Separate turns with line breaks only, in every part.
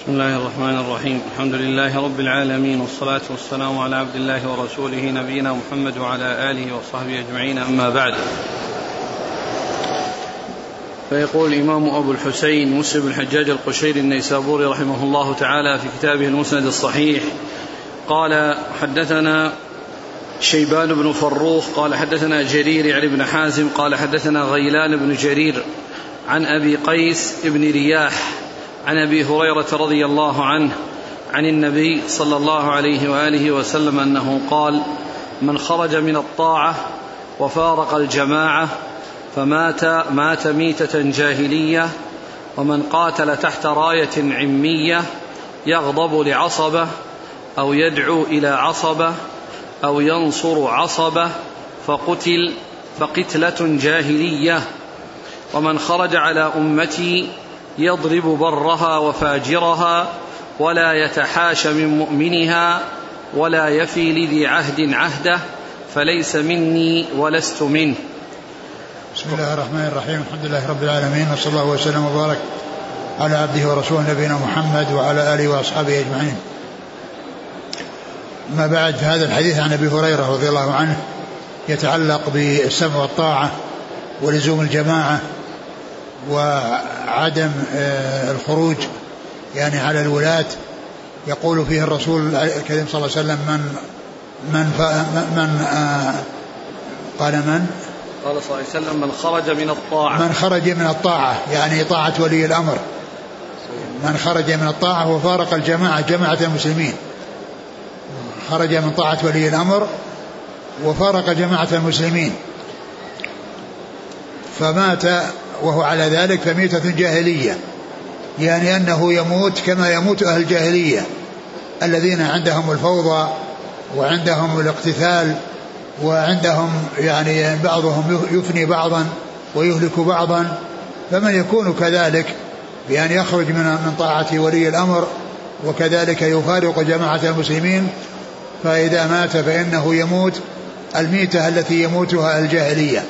بسم الله الرحمن الرحيم. الحمد لله رب العالمين والصلاة والسلام على عبد الله ورسوله نبينا محمد وعلى آله وصحبه أجمعين. أما بعد فيقول الإمام أبو الحسين مسلم الحجاج القشيري النيسابوري رحمه الله تعالى في كتابه المسند الصحيح قال حدثنا شيبان بن فروخ قال حدثنا جرير يعني بن حازم قال حدثنا غيلان بن جرير عن أبي قيس بن رياح عن أبي هريرة رضي الله عنه عن النبي صلى الله عليه وآله وسلم أنه قال من خرج من الطاعة وفارق الجماعة فمات مات ميتة جاهلية ومن قاتل تحت راية عمية يغضب لعصبة أو يدعو إلى عصبة أو ينصر عصبة فقتل فقتلة جاهلية ومن خرج على أمتي يضرب برها وفاجرها ولا يتحاش من مؤمنها ولا يفي لذي عهد عهده فليس مني ولست منه.
بسم الله الرحمن الرحيم. الحمد لله رب العالمين وصلى الله وسلم وبارك على عبده ورسوله نبينا محمد وعلى آله وأصحابه أجمعين. ما بعد هذا الحديث عن أبي هريرة رضي الله عنه يتعلق بالسمع والطاعة ولزوم الجماعة وعدم آه، الخروج يعني على الولاة. يقول فيه الرسول الكريم صلى الله عليه وسلم من من من آه، قال من؟
قال صلى الله عليه وسلم من خرج من الطاعة.
من خرج من الطاعة يعني طاعة ولي الأمر. من خرج من الطاعة وفارق الجماعة جماعة المسلمين. خرج من طاعة ولي الأمر وفارق جماعة المسلمين. فمات وهو على ذلك فميتة جاهلية يعني أنه يموت كما يموت أهل الجاهلية الذين عندهم الفوضى وعندهم الاقتتال وعندهم يعني بعضهم يفني بعضا ويهلك بعضا. فمن يكون كذلك بأن يخرج من من طاعة ولي الأمر وكذلك يفارق جماعة المسلمين فإذا مات فإنه يموت. الميتة التي يموتها الجاهلية.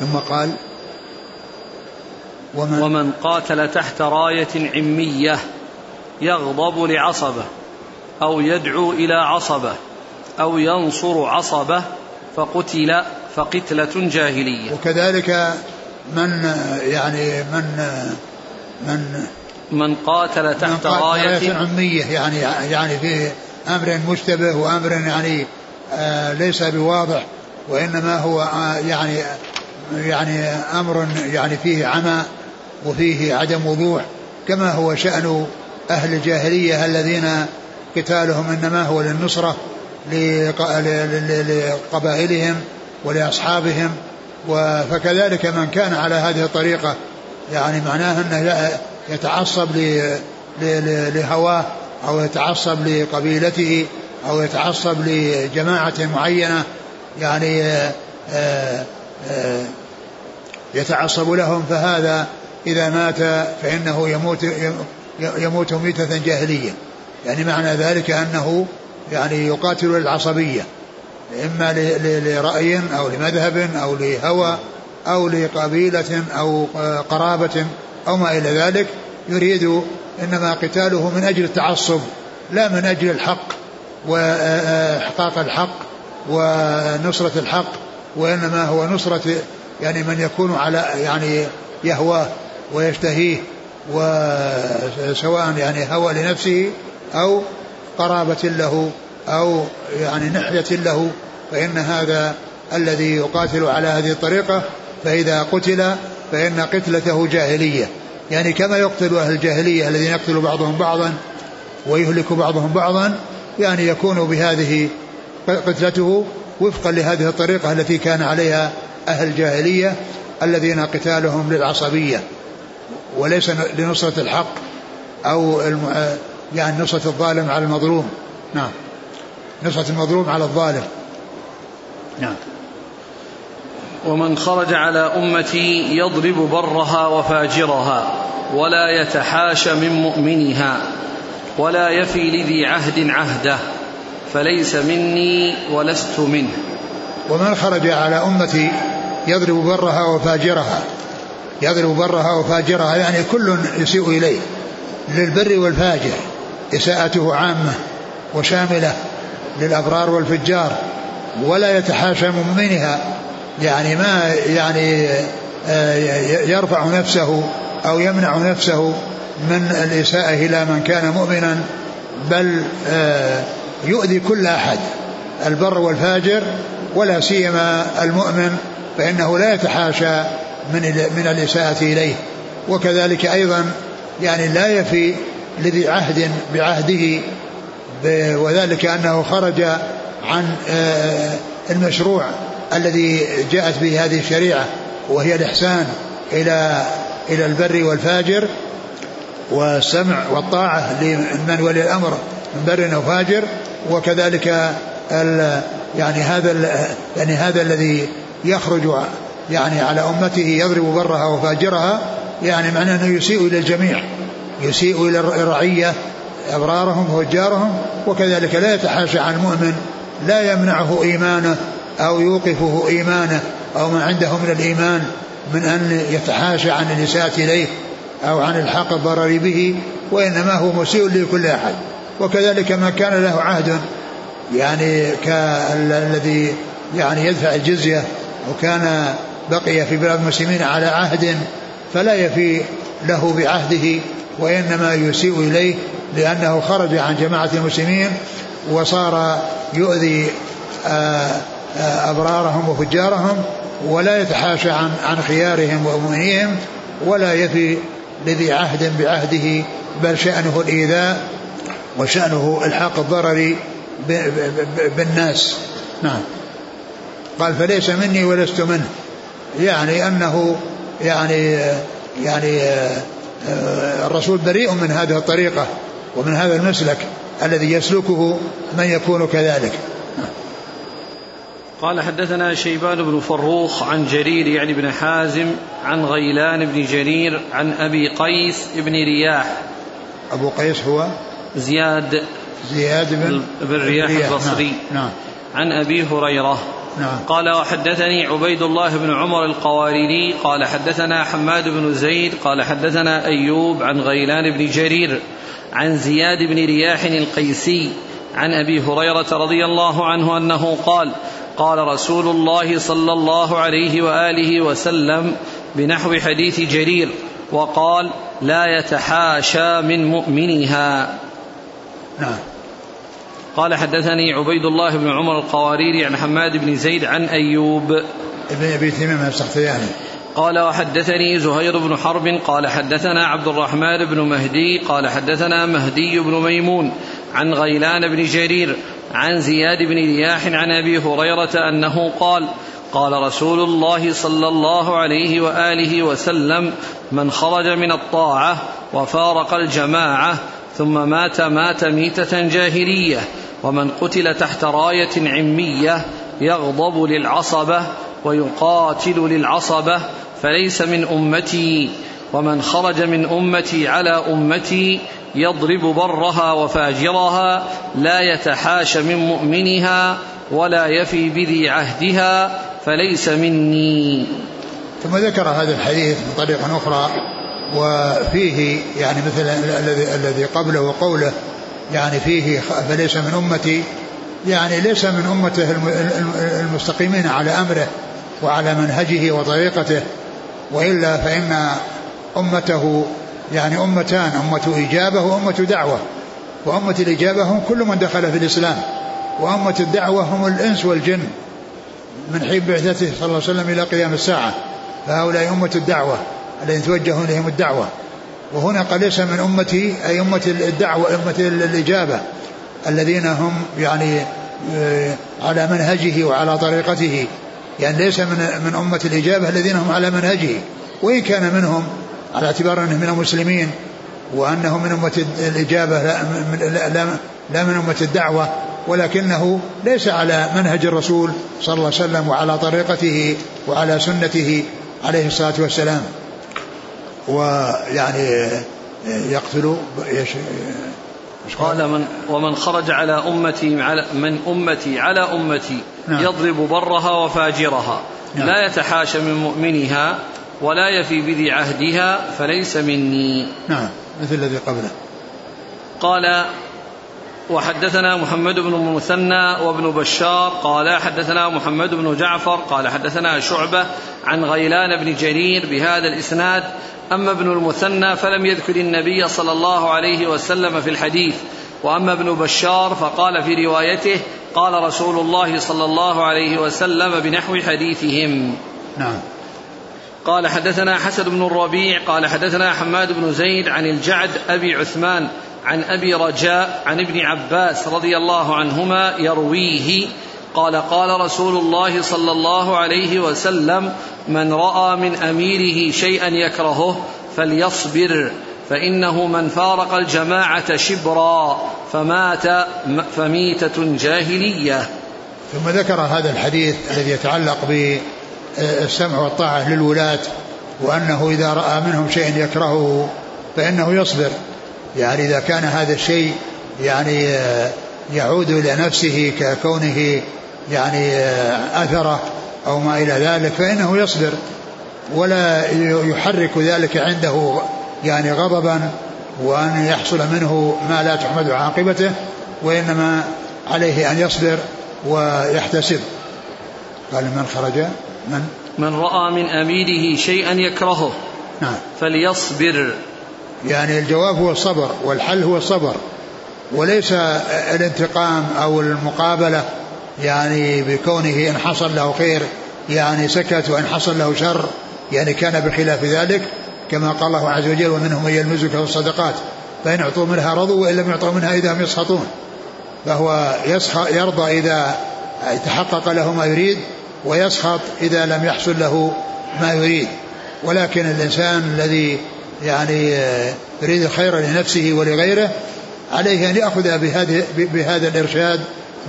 ثم قال
ومن, ومن قاتل تحت راية عمية يغضب لعصبة أو يدعو إلى عصبة أو ينصر عصبة فقتل فقتلة جاهلية.
وكذلك من يعني من من
من قاتل تحت من راية, راية
عمية يعني يعني في أمر مشتبه وأمر يعني آه ليس بواضح وإنما هو آه يعني يعني أمر يعني فيه عمى وفيه عدم وضوح كما هو شأن أهل الجاهلية الذين قتالهم إنما هو للنصرة لقبائلهم ولأصحابهم. فكذلك من كان على هذه الطريقة يعني معناه أنه يتعصب لهواه أو يتعصب لقبيلته أو يتعصب لجماعة معينة يعني آه، آه، يتعصب لهم فهذا إذا مات فإنه يموت يموت ميتة جاهلية. يعني معنى ذلك أنه يعني يقاتل العصبية إما لرأي أو لمذهب أو لهوى أو لقبيلة أو قرابة أو ما إلى ذلك. يريد إنما قتاله من أجل التعصب لا من أجل الحق وإحقاق الحق ونصرة الحق وإنما هو نصرة يعني من يكون على يعني يهواه. ويشتهيه وسواء يعني هوى لنفسه أو قرابة له أو يعني نحية له فإن هذا الذي يقاتل على هذه الطريقة فإذا قتل فإن قتلته جاهلية. يعني كما يقتل أهل الجاهلية الذين يقتل بعضهم بعضا ويهلك بعضهم بعضا يعني يكون بهذه قتلته وفقا لهذه الطريقة التي كان عليها أهل الجاهلية الذين قتالهم للعصبية. وليس لنصرة الحق أو يعني نصرة الظالم على المظلوم. نعم. نصرة المظلوم على الظالم. نعم.
ومن خرج على أمتي يضرب برها وفاجرها ولا يتحاش من مؤمنها ولا يفي لذي عهد عهده فليس مني ولست منه.
ومن خرج على أمتي يضرب برها وفاجرها يضرب برها وفاجرها يعني كل يسيء إليه للبر والفاجر إساءته عامة وشاملة للأبرار والفجار ولا يتحاشى مؤمنها يعني ما يعني آه، يرفع نفسه أو يمنع نفسه من الإساءة إلى من كان مؤمنا بل آه، يؤذي كل أحد البر والفاجر ولا سيما المؤمن فإنه لا يتحاشى من من الإساءة إليه. وكذلك أيضا يعني لا يفي لذي عهد بعهده وذلك أنه خرج عن آه، المشروع الذي جاءت به هذه الشريعة وهي الإحسان إلى إلى البر والفاجر والسمع والطاعة لمن ولي الأمر من بر أو فاجر. وكذلك يعني هذا يعني هذا الذي يخرج يعني على أمته يضرب برها وفاجرها يعني معناه أنه يسيء إلى الجميع يسيء إلى الرعية أبرارهم وفجارهم وكذلك لا يتحاشى عن المؤمن لا يمنعه إيمانه أو يوقفه إيمانه أو ما عنده من الإيمان من أن يتحاشى عن الإساءة إليه أو عن الحق الضرر به وإنما هو مسيء لكل أحد. وكذلك من كان له عهد يعني كالذي يعني يدفع الجزية وكان بقي في بلاد المسلمين على عهد فلا يفي له بعهده وإنما يسيء إليه لأنه خرج عن جماعة المسلمين وصار يؤذي آه، آه، أبرارهم وفجارهم ولا يتحاشى عن عن خيارهم ومؤمنيهم ولا يفي لذي عهد بعهده بل شأنه الإيذاء وشأنه إلحاق الضرر بالناس. نعم. قال فليس مني ولست منه. يعني أنه يعني يعني الرسول بريء من هذه الطريقة ومن هذا المسلك الذي يسلكه من يكون كذلك.
قال حدثنا شيبان بن فروخ عن جرير يعني بن حازم عن غيلان بن جرير عن أبي قيس بن رياح.
أبو قيس هو
زياد
زياد بن,
بن رياح. البصري.
نعم, نعم.
عن أبي هريرة
نعم.
قال وحدثني عبيد الله بن عمر القواريري. قال حدثنا حماد بن زيد. قال حدثنا أيوب عن غيلان بن جرير عن زياد بن رياح القيسي عن أبي هريرة رضي الله عنه أنه قال قال رسول الله صلى الله عليه وآله وسلم بنحو حديث جرير وقال لا يتحاشى من مؤمنها.
نعم.
قال حدثني عبيد الله بن عمر القواريري عن حماد بن زيد عن أيوب.
ابن أبي تميم السختياني.
قال وحدثني زهير بن حرب قال حدثنا عبد الرحمن بن مهدي قال حدثنا مهدي بن ميمون عن غيلان بن جرير عن زياد بن رياح عن أبي هريرة أنه قال قال رسول الله صلى الله عليه وآله وسلم من خرج من الطاعة وفارق الجماعة ثم مات مات ميتة جاهلية ومن قتل تحت راية عمية يغضب للعصبة ويقاتل للعصبة فليس من أمتي. ومن خرج من أمتي على أمتي يضرب برها وفاجرها لا يتحاش من مؤمنها ولا يفي بذي عهدها فليس مني.
ثم ذكر هذا الحديث بطريقة أخرى وفيه يعني مثل الذي قبله وقوله يعني فيه فليس من أمتي يعني ليس من أمته المستقيمين على أمره وعلى منهجه وطريقته وإلا فإن أمته يعني أمتان أمة إجابة وأمة دعوة وأمة الإجابة هم كل من دخل في الإسلام وأمة الدعوة هم الإنس والجن من حين بعثته صلى الله عليه وسلم إلى قيام الساعة فهؤلاء أمة الدعوة الذين توجه إليهم الدعوة. وهنا قال ليس من أمتي أي أمة الدعوة أمة الإجابة الذين هم يعني آه، على منهجه وعلى طريقته. يعني ليس من من أمة الإجابة الذين هم على منهجه. وإن كان منهم على اعتبار أنه من المسلمين وأنه من أمة الإجابة لا من, لا, لا من أمة الدعوة ولكنه ليس على منهج الرسول صلى الله عليه وسلم وعلى طريقته وعلى سنته عليه الصلاة والسلام. ويعني يقتل
قال من ومن خرج على أمتي على من أمتي على أمتي نعم. يضرب برها وفاجرها نعم. لا يتحاشى من مؤمنها ولا يفي بذي عهدها فليس مني
نعم مثل الذي قبله
قال وحدثنا محمد بن المثنى وابن بشار قال حدثنا محمد بن جعفر قال حدثنا شعبة عن غيلان بن جرير بهذا الإسناد. أما ابن المثنى فلم يذكر النبي صلى الله عليه وسلم في الحديث. وأما ابن بشار فقال في روايته قال رسول الله صلى الله عليه وسلم بنحو حديثهم.
نعم.
قال حدثنا حسن بن الربيع قال حدثنا حماد بن زيد عن الجعد أبي عثمان عن أبي رجاء عن ابن عباس رضي الله عنهما يرويه قال قال رسول الله صلى الله عليه وسلم من رأى من أميره شيئا يكرهه فليصبر فإنه من فارق الجماعة شبرا فمات فميتة جاهلية.
ثم ذكر هذا الحديث الذي يتعلق بالسمع والطاعة للولاة وأنه إذا رأى منهم شيئا يكرهه فإنه يصبر. يعني إذا كان هذا الشيء يعني آه، يعود إلى نفسه ككونه يعني آه، أثره أو ما إلى ذلك فإنه يصبر ولا يحرك ذلك عنده يعني غضبا وأن يحصل منه ما لا تحمد عاقبته وإنما عليه أن يصبر ويحتسب. قال من خرج؟ من؟
من رأى من أميره شيئا يكرهه
نعم.
فليصبر.
يعني الجواب هو الصبر والحل هو الصبر وليس الانتقام أو المقابلة يعني بكونه إن حصل له خير يعني سكت وإن حصل له شر يعني كان بخلاف ذلك كما قال الله عز وجل ومنهم من يلمزك في الصدقات فإن أعطوا منها رضوا وإن لم يعطوا منها إذا هم يسخطون فهو يرضى إذا تحقق له ما يريد ويسخط إذا لم يحصل له ما يريد ولكن الإنسان الذي يعني يريد الخير لنفسه ولغيره عليه أن يأخذ بهذه بهذا الإرشاد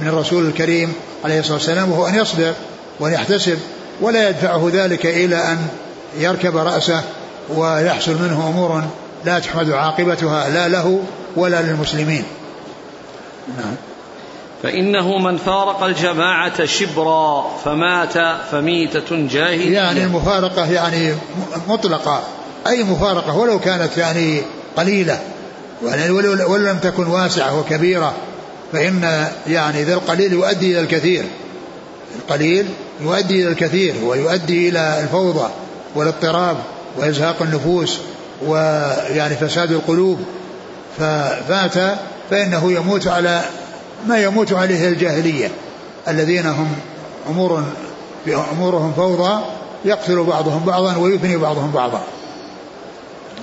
من الرسول الكريم عليه الصلاة والسلام وهو أن يصبر وأن يحتسب ولا يدفعه ذلك إلى أن يركب رأسه ويحصل منه أمور لا تحمد عاقبتها لا له ولا للمسلمين.
نعم. فإنه من فارق الجماعة شبرا فمات فميتة جاهلية.
يعني المفارقة يعني مطلقة. أي مفارقة ولو كانت يعني قليلة. يعني ولو, لم تكن واسعة وكبيرة فإن يعني ذا القليل يؤدي إلى الكثير. القليل يؤدي إلى الكثير ويؤدي إلى الفوضى والاضطراب وإزهاق النفوس ويعني فساد القلوب. ففات فإنه يموت على ما يموت عليه الجاهلية الذين هم أمور أمورهم فوضى يقتل بعضهم بعضا ويفني بعضهم بعضا.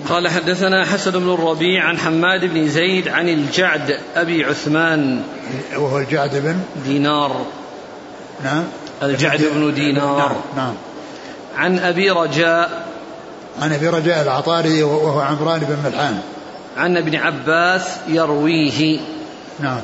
قال حدثنا حسن بن الربيع عن حماد بن زيد عن الجعد أبي عثمان
وهو الجعد بن
دينار.
نعم.
الجعد بن دينار. نعم,
نعم.
عن أبي رجاء.
عن أبي رجاء العطاري وهو عمران بن ملحان.
عن ابن عباس يرويه.
نعم.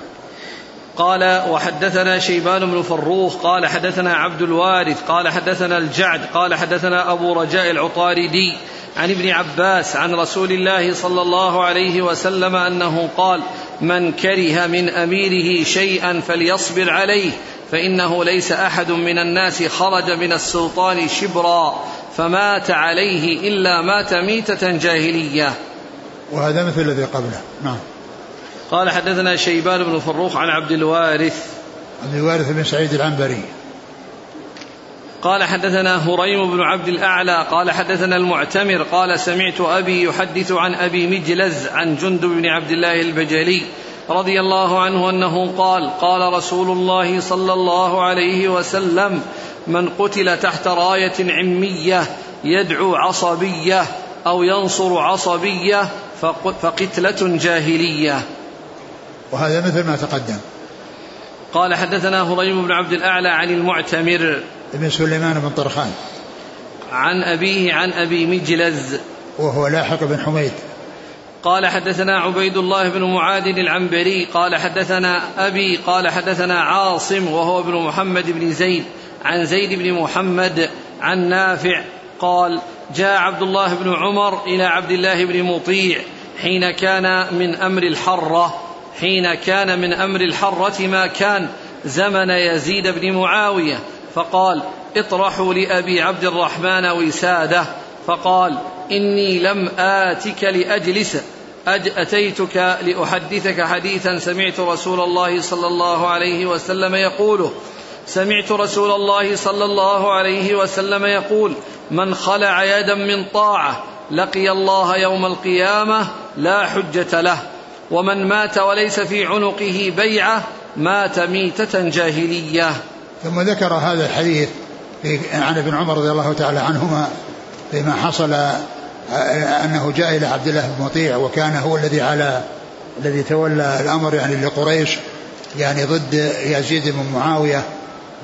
قال وحدثنا شيبان بن فروخ. قال حدثنا عبد الوارث. قال حدثنا الجعد. قال حدثنا أبو رجاء العطاردي. عن ابن عباس عن رسول الله صلى الله عليه وسلم أنه قال من كره من أميره شيئا فليصبر عليه فإنه ليس أحد من الناس خرج من السلطان شبرا فمات عليه إلا مات ميتة جاهلية.
وهذا مثل الذي قبله. نعم.
قال حدثنا شيبان بن فروخ عن عبد الوارث.
عبد الوارث بن سعيد العنبري.
قال حدثنا هريم بن عبد الأعلى قال حدثنا المعتمر قال سمعت أبي يحدث عن أبي مجلز عن جند بن عبد الله البجلي رضي الله عنه أنه قال قال رسول الله صلى الله عليه وسلم من قتل تحت راية عمية يدعو عصبية أو ينصر عصبية فقتلة جاهلية.
وهذا مثل ما تقدم.
قال حدثنا هريم بن عبد الأعلى عن المعتمر
ابن سليمان بن طرخان.
عن أبيه عن أبي مجلز.
وهو لاحق بن حميد.
قال حدثنا عبيد الله بن معاذ العنبري قال حدثنا أبي قال حدثنا عاصم وهو ابن محمد بن زيد عن زيد بن محمد عن نافع قال جاء عبد الله بن عمر إلى عبد الله بن مطيع حين كان من أمر الحرة حين كان من أمر الحرة ما كان زمن يزيد بن معاوية. فقال اطرحوا لأبي عبد الرحمن وسادة. فقال إني لم آتك لأجلس. أتيتك لأحدثك حديثا سمعت رسول الله صلى الله عليه وسلم يقوله. سمعت رسول الله صلى الله عليه وسلم يقول من خلع يدا من طاعة لقي الله يوم القيامة لا حجة له. ومن مات وليس في عنقه بيعة مات ميتة جاهلية.
ثم ذكر هذا الحديث عن ابن عمر رضي الله تعالى عنهما فيما حصل أنه جاء إلى عبد الله بن مطيع وكان هو الذي على الذي تولى الأمر يعني لقريش يعني ضد يزيد بن معاوية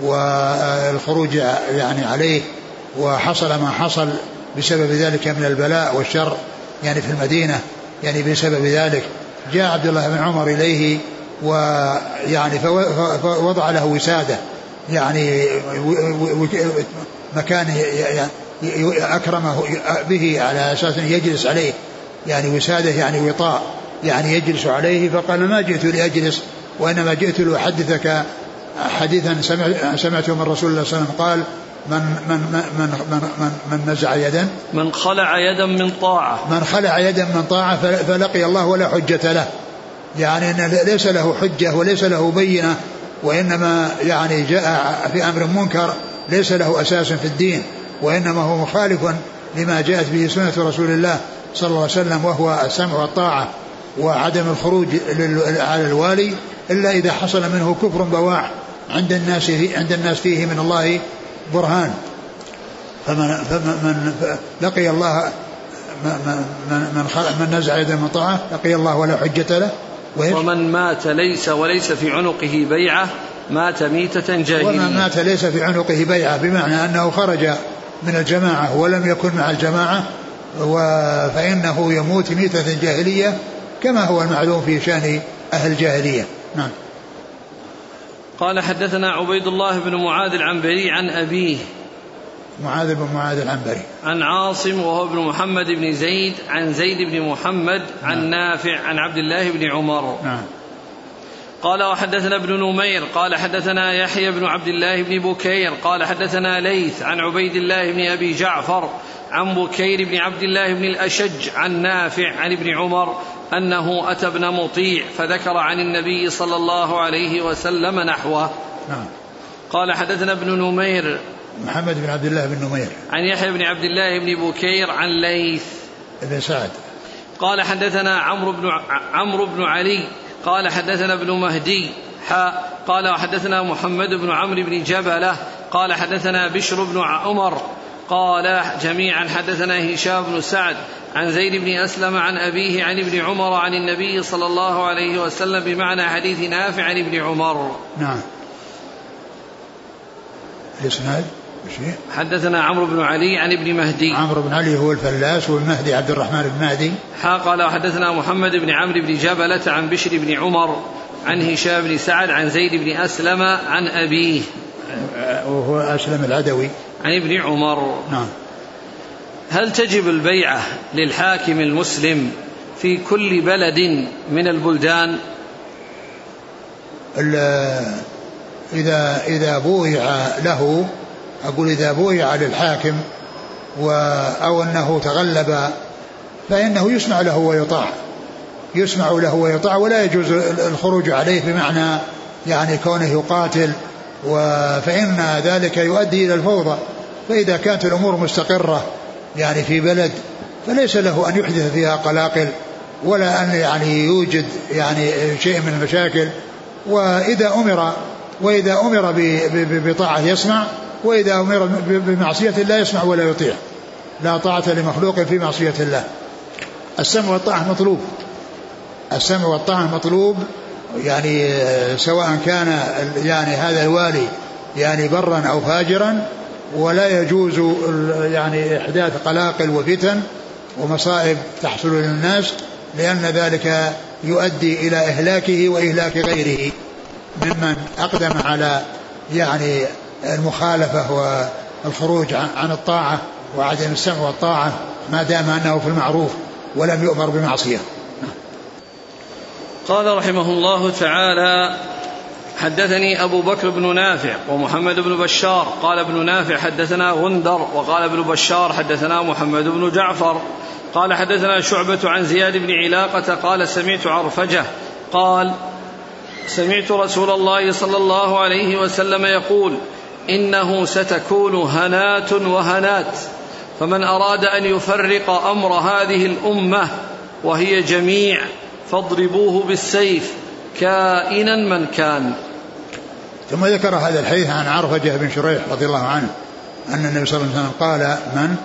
والخروج يعني عليه وحصل ما حصل بسبب ذلك من البلاء والشر يعني في المدينة يعني بسبب ذلك جاء عبد الله بن عمر إليه ويعني فوضع له وسادة. يعني مكان أكرمه به على أساس أنه يجلس عليه يعني وسادة يعني وطاء يعني يجلس عليه فقال ما جئت لأجلس وإنما جئت لأحدثك حديثا سمعته من رسول الله صلى الله عليه وسلم قال من من من من من, من نزع يدا
من خلع يدا من طاعة.
من خلع يدا من طاعة فلقي الله ولا حجة له يعني أن ليس له حجة وليس له بينة وإنما يعني جاء في أمر منكر ليس له أساس في الدين وإنما هو مخالف لما جاءت به سنة رسول الله صلى الله عليه وسلم وهو السمع والطاعة وعدم الخروج على الوالي إلا إذا حصل منه كفر بواح عند الناس عند الناس فيه من الله برهان. فمن, فمن لقي الله من من من نزع يده من طاعه لقي الله ولا حجة له.
ومن مات ليس وليس في عنقه بيعة مات ميتة جاهلية.
ومن مات ليس في عنقه بيعة بمعنى أنه خرج من الجماعة ولم يكن مع الجماعة فإنه يموت ميتة جاهلية كما هو المعلوم في شأن أهل الجاهلية. نعم.
قال حدثنا عبيد الله بن معاذ العنبري عن أبيه
معاذ بن معاذ العنبري.
عن عاصم وهو ابن محمد بن زيد عن زيد بن محمد عن نعم. نافع عن عبد الله بن عمر. نعم. قال وحدثنا ابن نمير قال حدثنا يحيى بن عبد الله بن بكير قال حدثنا ليث عن عبيد الله بن أبي جعفر عن بكير بن عبد الله بن الأشج عن نافع عن ابن عمر أنه أتى ابن مطيع فذكر عن النبي صلى الله عليه وسلم نحوه. نعم. قال حدثنا ابن نمير
محمد بن عبد الله بن نمير.
عن يحيى بن عبد الله بن بكير عن ليث.
بن سعد.
قال حدثنا عمرو بن عمرو بن علي. قال حدثنا ابن مهدي. حاء قال وحدثنا محمد بن عمرو بن جبلة. قال حدثنا بشر بن عمر. قال جميعا حدثنا هشام بن سعد عن زيد بن أسلم عن أبيه عن ابن عمر عن النبي صلى الله عليه وسلم بمعنى حديث نافع عن ابن عمر.
نعم. الاسناد
حدثنا عمرو بن علي عن ابن مهدي.
عمرو بن علي هو الفلاس والمهدي عبد الرحمن بن مهدي.
حا قال وحدثنا محمد بن عمرو بن جبلة عن بشر بن عمر عن هشام بن سعد عن زيد بن أسلم عن أبيه.
وهو أسلم العدوي.
عن ابن عمر.
نعم.
هل تجب البيعة للحاكم المسلم في كل بلد من البلدان؟
إذا إذا بويع له أقول إذا بويع للحاكم و أو أنه تغلب فإنه يسمع له ويطاع. يسمع له ويطاع ولا يجوز الخروج عليه بمعنى يعني كونه يقاتل فإن ذلك يؤدي إلى الفوضى. فإذا كانت الأمور مستقرة يعني في بلد فليس له أن يحدث فيها قلاقل ولا أن يعني يوجد يعني شيء من المشاكل. وإذا أمر وإذا أمر بطاعة يسمع وإذا أمر بمعصية لا يسمع ولا يطيع. لا طاعة لمخلوق في معصية الله. السمع والطاعة مطلوب. السمع والطاعة مطلوب يعني سواء كان يعني هذا الوالي يعني برا أو فاجرا ولا يجوز يعني إحداث قلاقل وفتن ومصائب تحصل للناس لأن ذلك يؤدي إلى إهلاكه وإهلاك غيره. ممن أقدم على يعني المخالفة والخروج عن الطاعة وعدم السمع والطاعة ما دام أنه في المعروف ولم يؤمر بمعصية.
قال رحمه الله تعالى حدثني أبو بكر بن نافع ومحمد بن بشار. قال ابن نافع حدثنا غندر وقال ابن بشار حدثنا محمد بن جعفر. قال حدثنا شعبة عن زياد بن علاقة قال سمعت عرفجة قال سمعت رسول الله صلى الله عليه وسلم يقول إنه ستكون هنات وهنات فمن أراد أن يفرق أمر هذه الأمة وهي جميع فاضربوه بالسيف كائنا من كان.
ثم ذكر هذا الحديث عن عرفجة بن شريح رضي الله عنه أن النبي صلى الله عليه وسلم قال من؟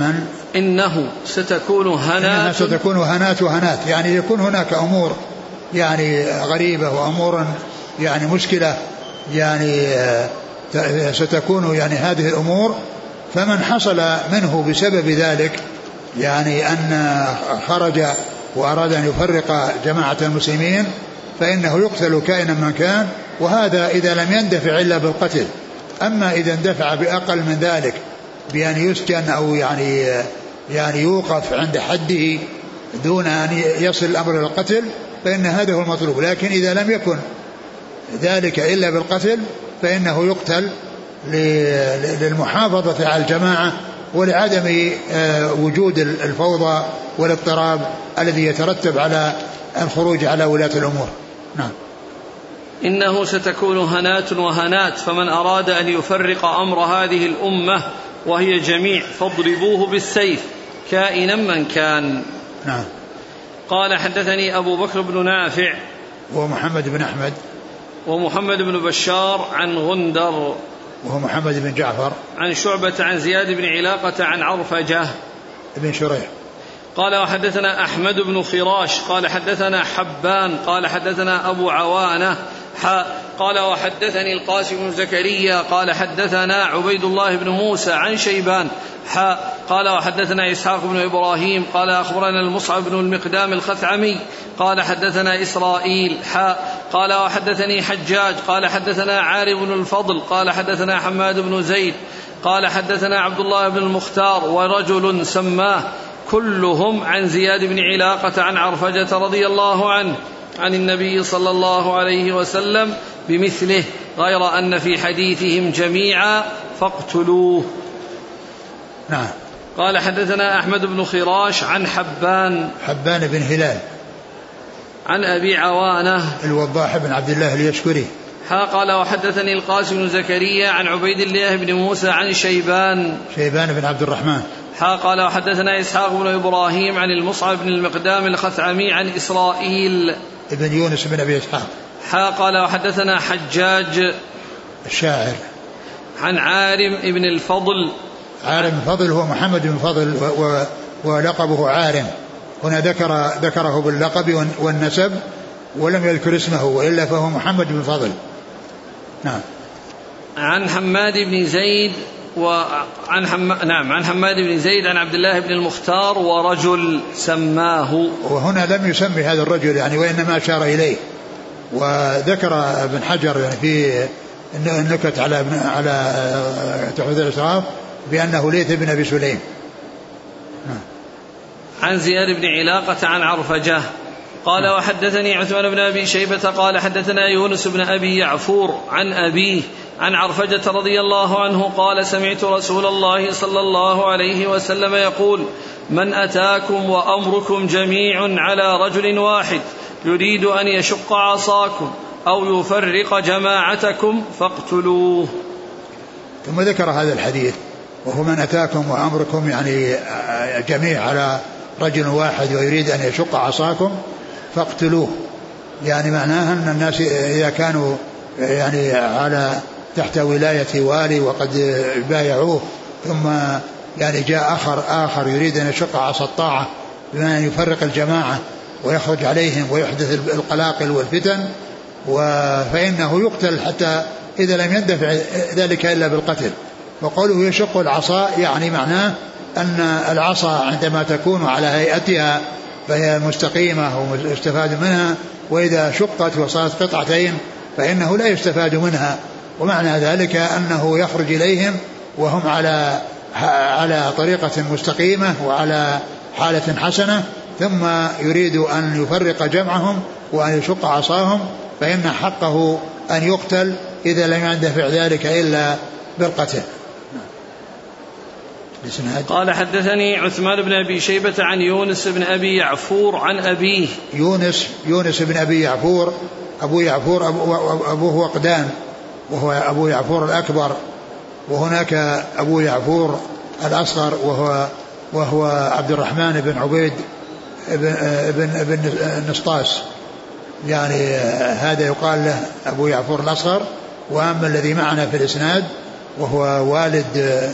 من؟
إنه ستكون هنات. إنها
ستكون هنات وهنات يعني يكون هناك أمور يعني غريبة وأمور يعني مشكلة يعني آه، ستكون يعني هذه الأمور. فمن حصل منه بسبب ذلك يعني أن خرج وأراد أن يفرق جماعة المسلمين فإنه يقتل كائنا من كان وهذا إذا لم يندفع إلا بالقتل. أما إذا اندفع بأقل من ذلك بأن يسجن أو يعني يعني يوقف عند حده دون أن يصل الأمر إلى القتل فإن هذا هو المطلوب لكن إذا لم يكن ذلك إلا بالقتل فإنه يقتل للمحافظة على الجماعة ولعدم آه، وجود الفوضى والاضطراب الذي يترتب على الخروج على ولاة الأمور. نعم.
إنه ستكون هنات وهنات فمن أراد أن يفرق أمر هذه الأمة وهي جميع فاضربوه بالسيف كائنا من كان.
نعم.
قال حدثني أبو بكر بن نافع
ومحمد بن أحمد.
ومحمد بن بشار عن غندر.
وهو محمد بن جعفر.
عن شعبة عن زياد بن علاقة عن عرفجة.
بن شريح.
قال وحدثنا أحمد بن خراش قال حدثنا حبان قال حدثنا أبو عوانة قال وحدثني القاسم بن زكريا قال حدثنا عبيد الله بن موسى عن شيبان حاء قال وحدثنا إسحاق بن إبراهيم قال أخبرنا المصعب بن المقدام الخثعمي قال حدثنا إسرائيل حاء قال وحدثني حجاج قال حدثنا عارب بن الفضل قال حدثنا حماد بن زيد قال حدثنا عبد الله بن المختار ورجل سماه كلهم عن زياد بن علاقة عن عرفجة رضي الله عنه عن النبي صلى الله عليه وسلم بمثله غير أن في حديثهم جميعا فاقتلوه.
نعم.
قال حدثنا أحمد بن خراش عن حبان.
حبان بن هلال.
عن أبي عوانة.
الوضاح بن عبد الله اليشكري
ها قال وحدثني القاسم بن زكريا عن عبيد الله بن موسى عن شيبان.
شيبان بن عبد الرحمن.
ها قال وحدثنا إسحاق بن إبراهيم عن المصعب بن المقدام الخثعمي عن إسرائيل.
ابن يونس بن أبي إسحاق.
ها قال وحدثنا حجاج
الشاعر.
عن عارم بن الفضل.
عارم الفضل هو محمد بن فضل ولقبه عارم. هنا ذكر ذكره باللقب والنسب ولم يذكر اسمه وإلا فهو محمد بن فضل. نعم.
عن حماد بن زيد وعن حم... نعم عن حماد بن زيد عن عبد الله بن المختار ورجل سماه
وهنا لم يسمي هذا الرجل يعني وإنما أشار إليه وذكر ابن حجر يعني في النكت على ابن على تحفظ الاشراف بأنه ليث بن أبي سليم.
عن زياد بن علاقة عن عرفجة قال وحدثني عثمان بن أبي شيبة قال حدثنا يونس بن أبي يعفور عن أبيه عن عرفجة رضي الله عنه قال سمعت رسول الله صلى الله عليه وسلم يقول من أتاكم وأمركم جميع على رجل واحد يريد أن يشق عصاكم أو يفرق جماعتكم فاقتلوه.
ثم ذكر هذا الحديث وهو من أتاكم وأمركم يعني جميع على رجل واحد ويريد أن يشق عصاكم فاقتلوه. يعني معناها أن الناس إذا كانوا يعني على تحت ولاية والي وقد بايعوه ثم يعني جاء آخر آخر يريد أن يشق عصا الطاعة بما أن يفرق الجماعة ويخرج عليهم ويحدث القلاقل والفتن فإنه يقتل حتى إذا لم يندفع ذلك إلا بالقتل. وقوله يشق العصا يعني معناه أن العصا عندما تكون على هيئتها فهي مستقيمة ويستفاد منها وإذا شقت وصارت قطعتين فإنه لا يستفاد منها. ومعنى ذلك أنه يخرج إليهم وهم على على طريقة مستقيمة وعلى حالة حسنة ثم يريد أن يفرق جمعهم وأن يشق عصاهم فإن حقه أن يقتل إذا لم يندفع ذلك إلا بالقتل الإسناد
قال حدثني عثمان بن أبي شيبة عن يونس بن أبي يعفور عن أبيه.
يونس يونس بن أبي يعفور أبو يعفور أبو أبوه وقدان وهو أبو يعفور الأكبر وهناك أبو يعفور الأصغر وهو وهو عبد الرحمن بن عبيد بن بن بن نسطاس يعني هذا يقال له أبو يعفور الأصغر وأما الذي معنا في الإسناد وهو والد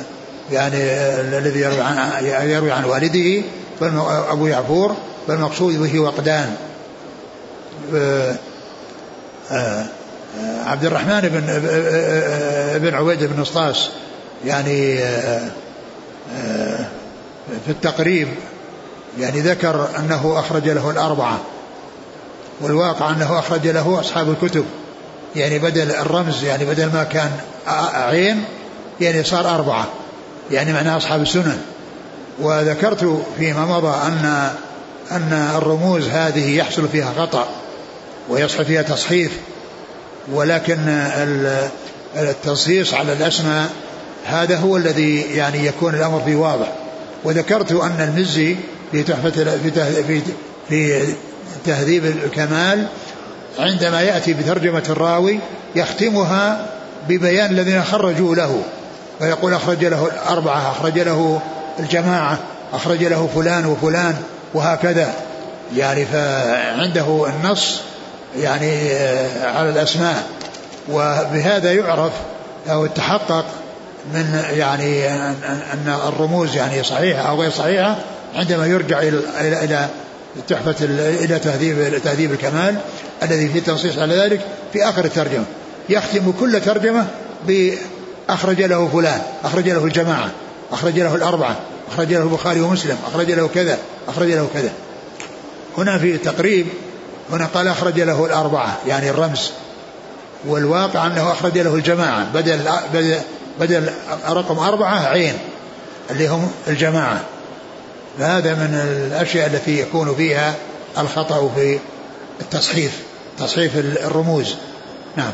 يعني الذي يروي عن يروي عن والده أبو يعفور فالمقصود به وقدان. عبد الرحمن بن بن عبيد بن نسطاس يعني في التقريب يعني ذكر أنه أخرج له الأربعة والواقع أنه أخرج له أصحاب الكتب. يعني بدل الرمز يعني بدل ما كان عين يعني صار أربعة. يعني معناه أصحاب السنن. وذكرت فيما مضى أن أن الرموز هذه يحصل فيها خطأ ويصح فيها تصحيف ولكن التصحيص على الأسماء هذا هو الذي يعني يكون الأمر فيه واضح. وذكرت أن المزي في تحفة في في تهذيب الكمال عندما يأتي بترجمة الراوي يختمها ببيان الذين خرجوا له. فيقول أخرج له الأربعة أخرج له الجماعة أخرج له فلان وفلان وهكذا. يعني فعنده النص يعني على الأسماء. وبهذا يعرف أو تحقق من يعني أن الرموز يعني صحيحة أو غير صحيحة عندما يرجع إلى إلى تحفة إلى تهذيب تهذيب الكمال الذي فيه تنصيص على ذلك في آخر الترجمة. يختم كل ترجمة بأخرج له فلان أخرج له الجماعة أخرج له الأربعة أخرج له البخاري ومسلم أخرج له كذا أخرج له كذا. هنا في تقريب هنا قال أخرج له الأربعة يعني الرمز. والواقع أنه أخرج له الجماعة بدل بدل, بدل رقم أربعة عين اللي هم الجماعة. فهذا من الأشياء التي يكون فيها الخطأ في التصحيف تصحيف الرموز. نعم.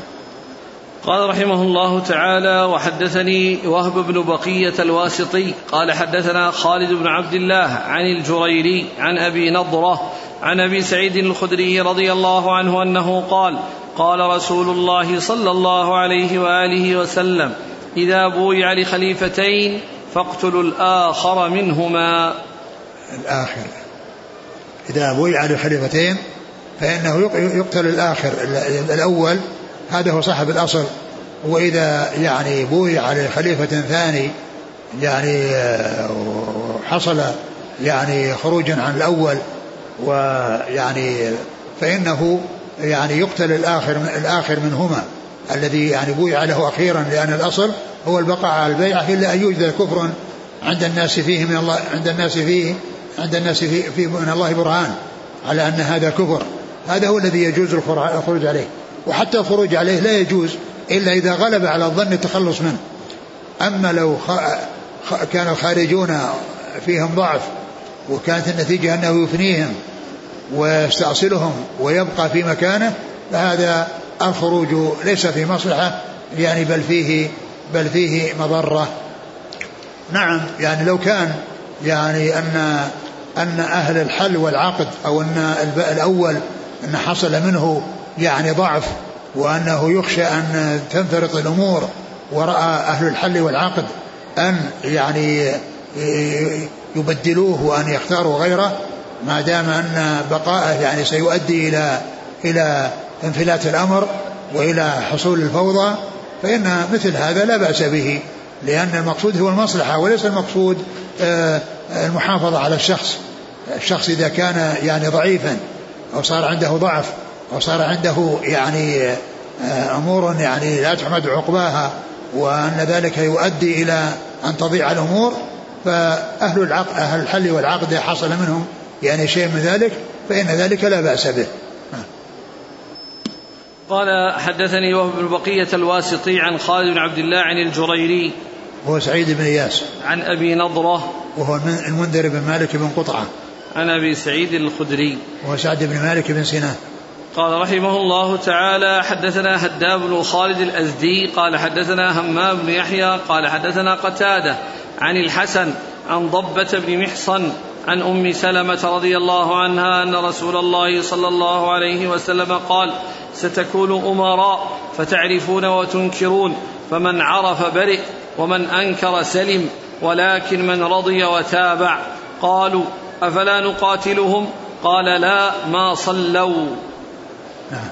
قال رحمه الله تعالى وحدثني وهب بن بقية الواسطي قال حدثنا خالد بن عبد الله عن الجريري عن أبي نضرة عن أبي سعيد الخدري رضي الله عنه أنه قال قال رسول الله صلى الله عليه وآله وسلم إذا بويع لخليفتين فاقتلوا الآخر منهما.
الآخر. إذا بويع لخليفتين فإنه يقتل الآخر الأول هذا هو صاحب الأصل. وإذا يعني بويع لخليفة ثاني يعني حصل يعني خروجا عن الأول ويعني فإنه يعني يقتل الآخر الآخر منهما. الذي يعني بويع له أخيرا لأن الأصل هو البقاء على البيعة إلا أن يوجد كفر عند الناس فيه من الله عند الناس فيه عند الناس فيه, فيه من الله برهان على أن هذا كفر. هذا هو الذي يجوز الخروج عليه. وحتى الخروج عليه لا يجوز إلا إذا غلب على الظن التخلص منه. أما لو كان الخارجون فيهم ضعف وكانت النتيجة أنه يفنيهم ويستأصلهم ويبقى في مكانه فهذا الخروج ليس في مصلحة يعني بل فيه بل فيه مضرة. نعم يعني لو كان يعني أن أن أهل الحل والعقد أو أن الأول أن حصل منه يعني ضعف وأنه يخشى أن تنفرط الأمور ورأى أهل الحل والعقد أن يعني يبدلوه وأن يختاروا غيره ما دام أن بقاءه يعني سيؤدي إلى إلى انفلات الأمر وإلى حصول الفوضى فإن مثل هذا لا بأس به لأن المقصود هو المصلحة وليس المقصود آه، المحافظة على الشخص. الشخص إذا كان يعني ضعيفا أو صار عنده ضعف أو صار عنده يعني آه، أمور يعني لا تحمد عقباها وأن ذلك يؤدي إلى أن تضيع الأمور. فأهل العقد أهل الحل والعقد حصل منهم يعني شيء من ذلك فإن ذلك لا بأس به.
قال حدثني وهو بن بقية الواسطي عن خالد بن عبد الله عن الجريري.
وهو سعيد بن إياس.
عن أبي نضرة.
وهو المنذر بن مالك بن قطعة.
عن أبي سعيد الخدري.
وهو سعد بن مالك بن سنان.
قال رحمه الله تعالى حدثنا هداب بن خالد الأزدي قال حدثنا همام بن يحيى قال حدثنا قتادة عن الحسن عن ضبة بن محصن عن أم سلمة رضي الله عنها أن رسول الله صلى الله عليه وسلم قال ستكون أمراء فتعرفون وتنكرون فمن عرف برئ ومن أنكر سلم ولكن من رضي وتابع قالوا أفلا نقاتلهم؟ قال لا ما صلوا نعم.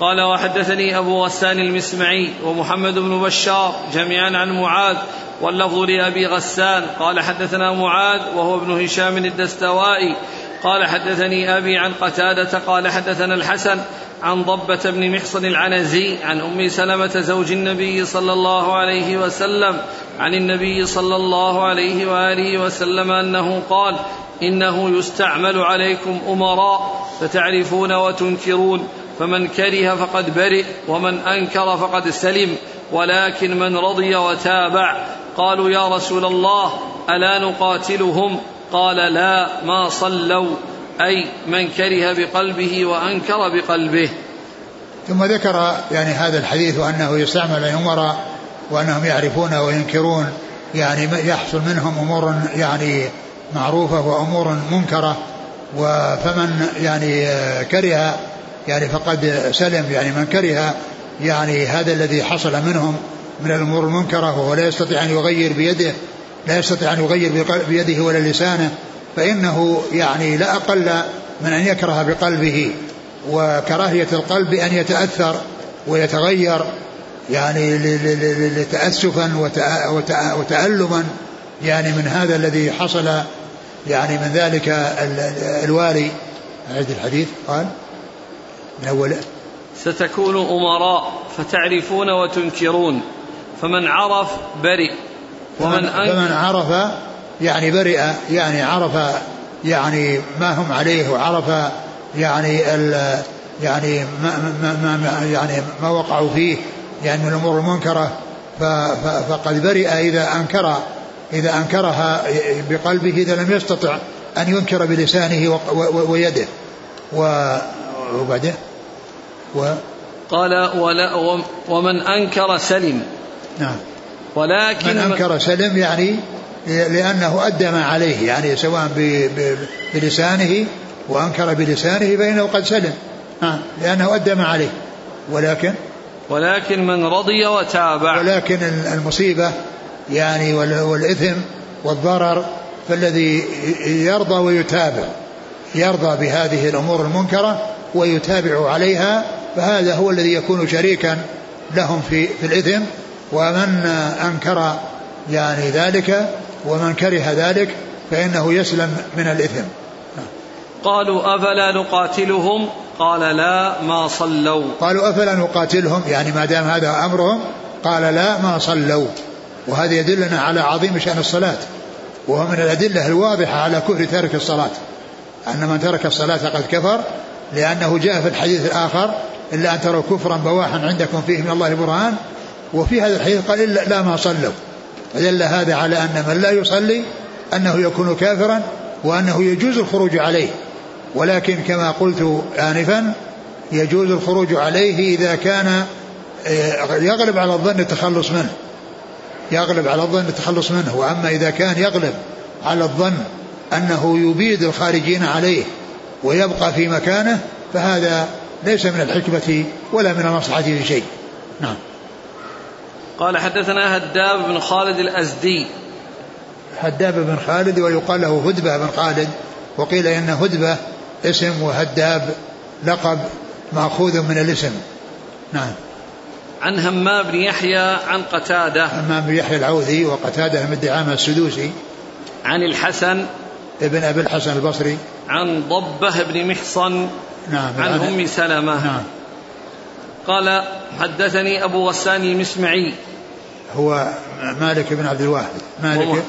قال وحدثني أبو غسان المسمعي ومحمد بن بشار جميعا عن معاذ واللفظ لأبي غسان. قال حدثنا معاذ وهو ابن هشام الدستوائي. قال حدثني أبي عن قتادة. قال حدثنا الحسن عن ضبة بن محصن العنزي عن أم سلمة زوج النبي صلى الله عليه وسلم عن النبي صلى الله عليه وآله وسلم أنه قال إنه يستعمل عليكم أمراء فتعرفون وتنكرون. فمن كره فقد برئ ومن أنكر فقد سلم ولكن من رضي وتابع. قالوا يا رسول الله ألا نقاتلهم؟ قال لا ما صلوا. أي من كره بقلبه وأنكر بقلبه.
ثم ذكر يعني هذا الحديث وأنه يستعمل الامراء وأنهم يعرفون وينكرون. يعني يحصل منهم أمور يعني معروفة وأمور منكرة. وفمن يعني كره يعني فقد سلم يعني من كره يعني هذا الذي حصل منهم من الأمور المنكرة وهو لا يستطيع أن يغير بيده لا يستطيع أن يغير بيده ولا لسانه فإنه يعني لا أقل من أن يكره بقلبه وكراهية القلب أن يتأثر ويتغير يعني لتاسفا وتالما يعني من هذا الذي حصل يعني من ذلك الوالي. أعد الحديث. قال
من أوله ستكون أمراء فتعرفون وتنكرون. فمن عرف برئ.
ومن فمن عرف يعني برئ يعني عرف يعني ما هم عليه وعرف يعني ال يعني ما, ما, ما يعني ما وقعوا فيه يعني من الأمور المنكرة. فقد برئ إذا أنكر إذا أنكرها بقلبه إذا لم يستطع أن ينكر بلسانه ويده. وبعده
و قال ولا ومن أنكر سلم.
نعم.
ولكن
من أنكر سلم يعني لأنه أدى ما عليه يعني سواء بلسانه وأنكر بلسانه فإنه قد سلم. نعم لأنه أدى ما عليه. ولكن
ولكن من رضي وتابع.
ولكن المصيبة يعني والإثم والضرر فالذي يرضى ويتابع يرضى بهذه الأمور المنكرة ويتابع عليها فهذا هو الذي يكون شريكا لهم في, في الإثم. ومن أنكر يعني ذلك ومن كره ذلك فإنه يسلم من الإثم.
قالوا أفلا نقاتلهم؟ قال لا ما صلوا.
قالوا أفلا نقاتلهم؟ يعني ما دام هذا أمرهم قال لا ما صلوا. وهذا يدلنا على عظيم شأن الصلاة وهو من الأدلة الواضحة على كفر تارك الصلاة. أن من ترك الصلاة فقد كفر لأنه جاء في الحديث الآخر إلا أن تروا كفرا بواحا عندكم فيه من الله برهان وفي هذا الحديث قال إلا لا ما صلوا. فدل هذا على أن من لا يصلي أنه يكون كافرا وأنه يجوز الخروج عليه. ولكن كما قلت آنفا يجوز الخروج عليه إذا كان آه، يغلب على الظن التخلص منه. يغلب على الظن التخلص منه. وأما إذا كان يغلب على الظن أنه يبيد الخارجين عليه ويبقى في مكانه فهذا ليس من الحكمة ولا من المصلحة في شيء نعم.
قال حدثنا هداب بن خالد الأزدي.
هداب بن خالد ويقال له هدبة بن خالد وقيل إن هدبة اسم وهداب لقب مأخوذ من الاسم. نعم.
عن همام بن يحيى عن قتادة.
همام بن يحيى العوذي وقتادة من الدعامة السدوسي.
عن الحسن.
ابن أبي الحسن البصري.
عن ضبة بن محصن نعم عن أم سلمة. نعم. قال حدثني أبو غسان المسمعي
هو مالك بن عبد الواحد. مالك.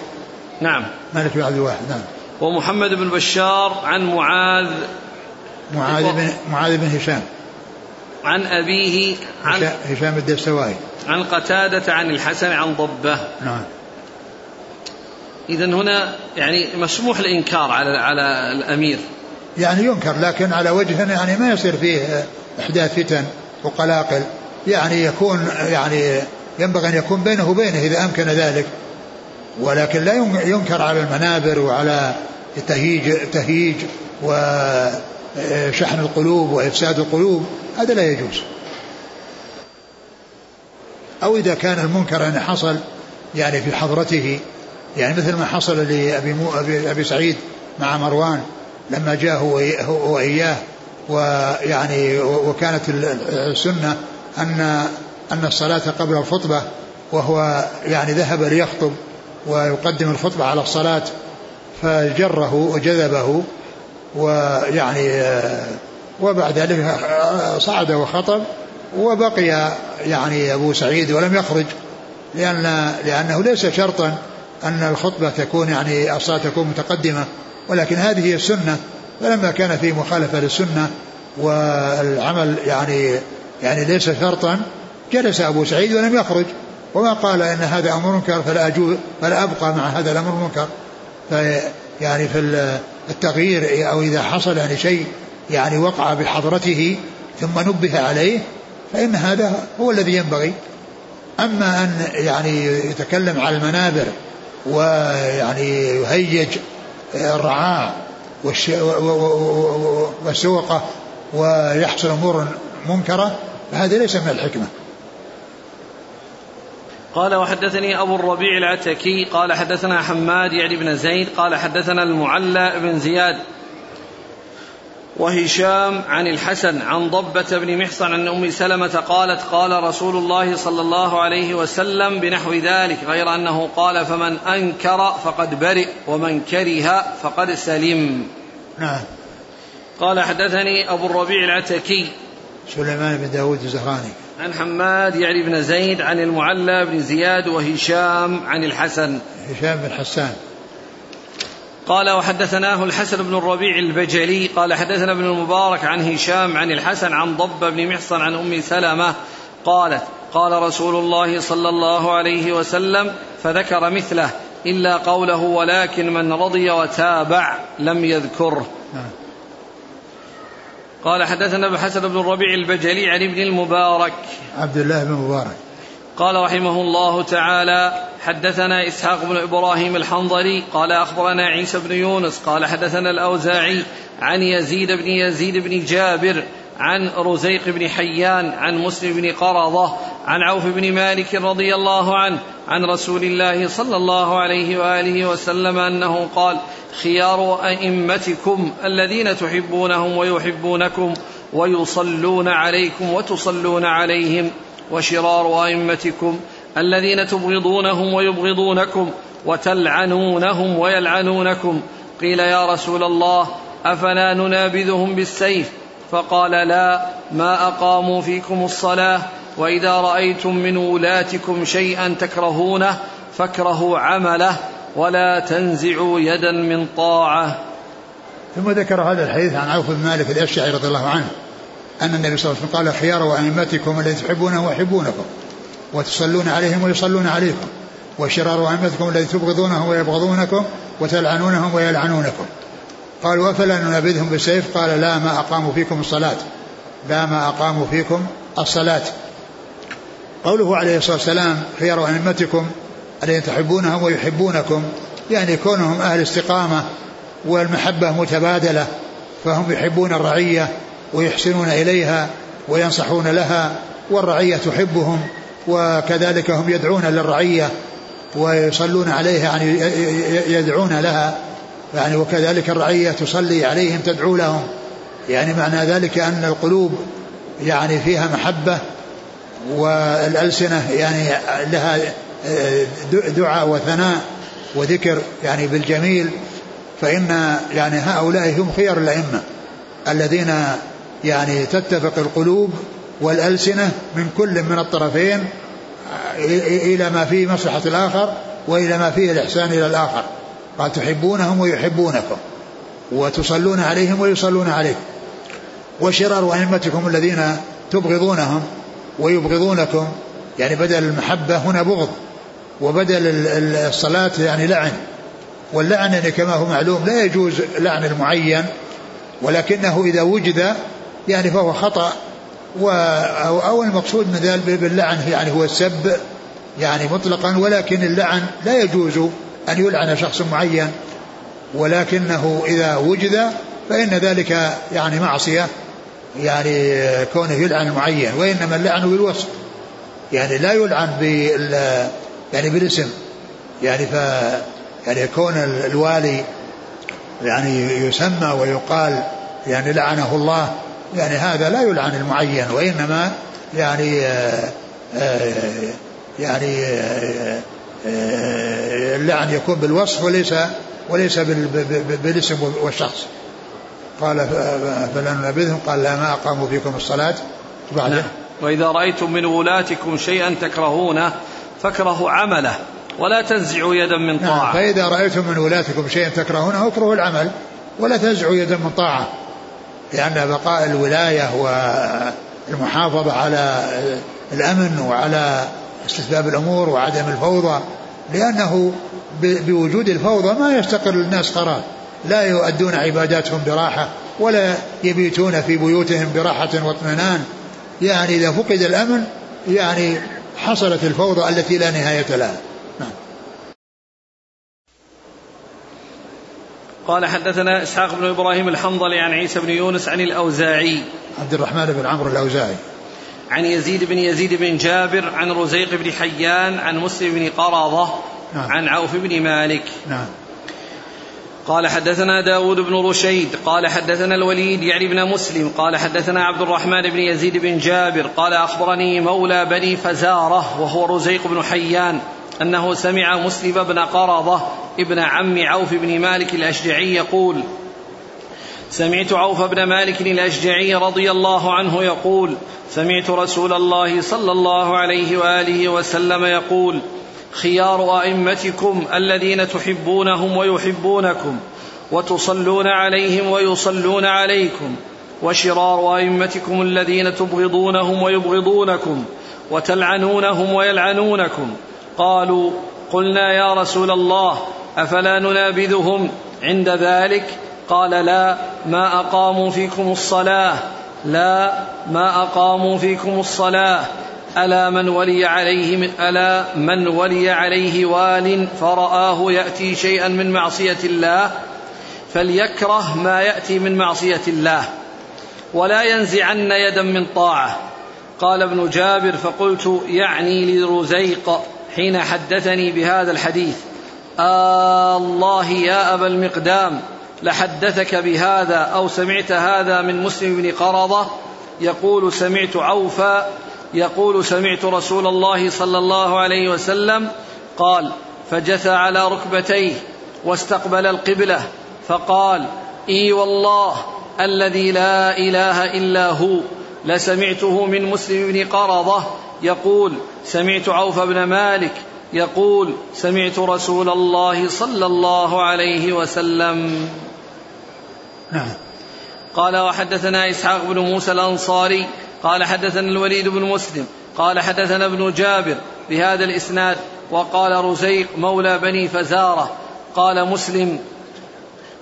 نعم.
مالك بن عبد الواحد نعم.
ومحمد بن بشار عن معاذ.
معاذ بن معاذ بن هشام.
عن أبيه عن
هشام الدستوائي
عن قتادة عن الحسن عن ضبة.
نعم.
إذا هنا يعني مسموح الإنكار على على الأمير.
يعني ينكر لكن على وجه يعني ما يصير فيه إحداث فتن وقلاقل. يعني يكون يعني ينبغي أن يكون بينه وبينه إذا أمكن ذلك. ولكن لا ينكر على المنابر وعلى تهيج تهيج وشحن القلوب وإفساد القلوب. هذا لا يجوز. أو إذا كان المنكر يعني حصل يعني في حضرته يعني مثل ما حصل لأبي مو أبي, أبي سعيد مع مروان لما جاء هو وإياه ويعني وكانت السنة أن أن الصلاة قبل الخطبة وهو يعني ذهب ليخطب ويقدم الخطبة على الصلاة فجره وجذبه ويعني وبعد ذلك صعد وخطب وبقي يعني أبو سعيد ولم يخرج لأن لأنه ليس شرطا أن الخطبة تكون يعني الصلاة تكون متقدمة ولكن هذه هي السنة فلما كان في مخالفة للسنة والعمل يعني يعني ليس شرطا جلس أبو سعيد ولم يخرج. وما قال إن هذا أمر منكر فلا أجوز فلا أبقى مع هذا الأمر المنكر. يعني في التغيير أو إذا حصل يعني شيء يعني وقع بحضرته ثم نبه عليه فإن هذا هو الذي ينبغي. أما أن يعني يتكلم على المنابر ويعني يهيج الرعاع والسوقة ويحصل أمور منكرة فهذا ليس من الحكمة.
قال وحدثني أبو الربيع العتكي قال حدثنا حماد يعني بن زيد قال حدثنا المعلى بن زياد وهشام عن الحسن عن ضبة بن محصن عن أم سلمة قالت قال رسول الله صلى الله عليه وسلم بنحو ذلك غير أنه قال فمن أنكر فقد برئ ومن كره فقد سلم.
نعم
قال حدثني أبو الربيع العتكي.
سليمان بن داود الزهراني.
عن حماد يعني بن زيد عن المعلى بن زياد وهشام عن الحسن.
هشام بن حسان.
قال وحدثناه الحسن بن الربيع البجلي قال حدثنا ابن المبارك عن هشام عن الحسن عن ضب بن محصن عن أم سلمة قالت قال رسول الله صلى الله عليه وسلم فذكر مثله إلا قوله ولكن من رضي وتابع لم يذكره. قال حدثنا ابو حسن بن الربيع البجلي عن ابن المبارك
عبد الله بن مبارك
قال رحمه الله تعالى حدثنا إسحاق بن إبراهيم الحنظلي قال أخبرنا عيسى بن يونس قال حدثنا الأوزاعي عن يزيد بن يزيد بن جابر عن رزيق بن حيان عن مسلم بن قرضه عن عوف بن مالك رضي الله عنه عن رسول الله صلى الله عليه وآله وسلم أنه قال خيار أئمتكم الذين تحبونهم ويحبونكم ويصلون عليكم وتصلون عليهم وشرار أئمتكم الذين تبغضونهم ويبغضونكم وتلعنونهم ويلعنونكم. قيل يا رسول الله أفلا ننابذهم بالسيف؟ فقال لا ما أقاموا فيكم الصلاة وإذا رأيتم من ولاتكم شيئا تكرهونه فاكرهوا عمله ولا تنزعوا يدا من طاعة.
ثم ذكر هذا الحديث عن عوف بن مالك الأشعري رضي الله عنه. أن النبي صلى الله عليه وسلم قال خيار وأئمتكم الذين تحبونه ويحبونكم وتصلون عليهم ويصلون عليكم وشرار ائمتكم الذين تبغضونهم ويبغضونكم وتلعنونهم ويلعنونكم. قالوا أفلا ننابذهم بالسيف؟ قال لا ما أقاموا فيكم الصلاة. لا ما أقاموا فيكم الصلاة. قوله عليه الصلاة والسلام خيار أئمتكم الذين تحبونهم ويحبونكم يعني كونهم أهل استقامة والمحبة متبادلة فهم يحبون الرعية ويحسنون إليها وينصحون لها والرعية تحبهم وكذلك هم يدعون للرعية ويصلون عليها يعني يدعون لها يعني وكذلك الرعية تصلي عليهم تدعو لهم يعني معنى ذلك أن القلوب يعني فيها محبة والألسنة يعني لها دعاء وثناء وذكر يعني بالجميل فإن يعني هؤلاء هم خيار الأئمة الذين يعني تتفق القلوب والألسنة من كل من الطرفين إلى ما فيه مصلحة الآخر وإلى ما فيه الإحسان إلى الآخر. قال تحبونهم ويحبونكم وتصلون عليهم ويصلون عليكم وشرار أئمتكم الذين تبغضونهم ويبغضونكم يعني بدل المحبة هنا بغض وبدل الصلاة يعني لعن. واللعن يعني كما هو معلوم لا يجوز لعن المعين ولكنه إذا وجد يعني فهو خطأ أو, أو المقصود من ذلك باللعن يعني هو السب يعني مطلقا ولكن اللعن لا يجوز أن يلعن شخص معين ولكنه إذا وجد فإن ذلك يعني معصية يعني كونه يلعن المعين وإنما اللعن بالوصف يعني لا يلعن بال يعني بالاسم يعني ف يعني كون الوالي يعني يسمى ويقال يعني لعنه الله يعني هذا لا يلعن المعين وإنما يعني آه، آه، يعني آه، اللعن يكون بالوصف وليس وليس بالاسم والشخص. قال فلا ننبذهم قال لا ما أقاموا فيكم الصلاة.
بعده نعم. وإذا رأيتم من ولاتكم شيئا تكرهونه فاكرهوا عمله ولا تنزعوا يدا من نعم، طاعة. نعم
فإذا رأيتم من ولاتكم شيئا تكرهونه اكرهوا العمل ولا تنزعوا يدا من طاعة. لأن بقاء الولاية والمحافظة على الأمن وعلى استتباب الأمور وعدم الفوضى لأنه بوجود الفوضى ما يستقر للناس قرار لا يؤدون عباداتهم براحة ولا يبيتون في بيوتهم براحة واطمئنان. يعني إذا فقد الأمن يعني حصلت الفوضى التي لا نهاية لها.
قال حدثنا إسحاق بن إبراهيم الحنظلي عن عيسى بن يونس عن الأوزاعي.
عبد الرحمن بن عمرو الأوزاعي.
عن يزيد بن يزيد بن جابر عن رزيق بن حيان عن مسلم بن قرضه نعم. عن عوف بن مالك.
نعم.
قال حدثنا داود بن رشيد قال حدثنا الوليد يعني بن مسلم قال حدثنا عبد الرحمن بن يزيد بن جابر قال أخبرني مولى بني فزارة وهو رزيق بن حيان. أنه سمع مسلم بن قرضة ابن عم عوف بن مالك الأشجعي يقول سمعت عوف بن مالك الأشجعي رضي الله عنه يقول سمعت رسول الله صلى الله عليه وآله وسلم يقول خيار أئمتكم الذين تحبونهم ويحبونكم وتصلون عليهم ويصلون عليكم وشرار أئمتكم الذين تبغضونهم ويبغضونكم وتلعنونهم ويلعنونكم قالوا قلنا يا رسول الله أفلا ننابذهم عند ذلك؟ قال لا ما أقاموا فيكم الصلاة. لا ما أقاموا فيكم الصلاة. ألا من ولي عليه من ألا من ولي عليه وال فرآه يأتي شيئا من معصية الله فليكره ما يأتي من معصية الله. ولا ينزعن يدا من طاعة. قال ابن جابر فقلت يعني لرزيق حين حدثني بهذا الحديث آه الله يا أبا المقدام لحدثك بهذا أو سمعت هذا من مسلم بن قرضة يقول سمعت عوفا يقول سمعت رسول الله صلى الله عليه وسلم قال فجثى على ركبتيه واستقبل القبلة فقال إي والله الذي لا إله إلا هو لسمعته من مسلم بن قرضه يقول سمعت عوف بن مالك يقول سمعت رسول الله صلى الله عليه وسلم.
نعم.
قال وحدثنا إسحاق بن موسى الأنصاري قال حدثنا الوليد بن مسلم قال حدثنا ابن جابر بهذا الإسناد وقال رزيق مولى بني فزارة قال مسلم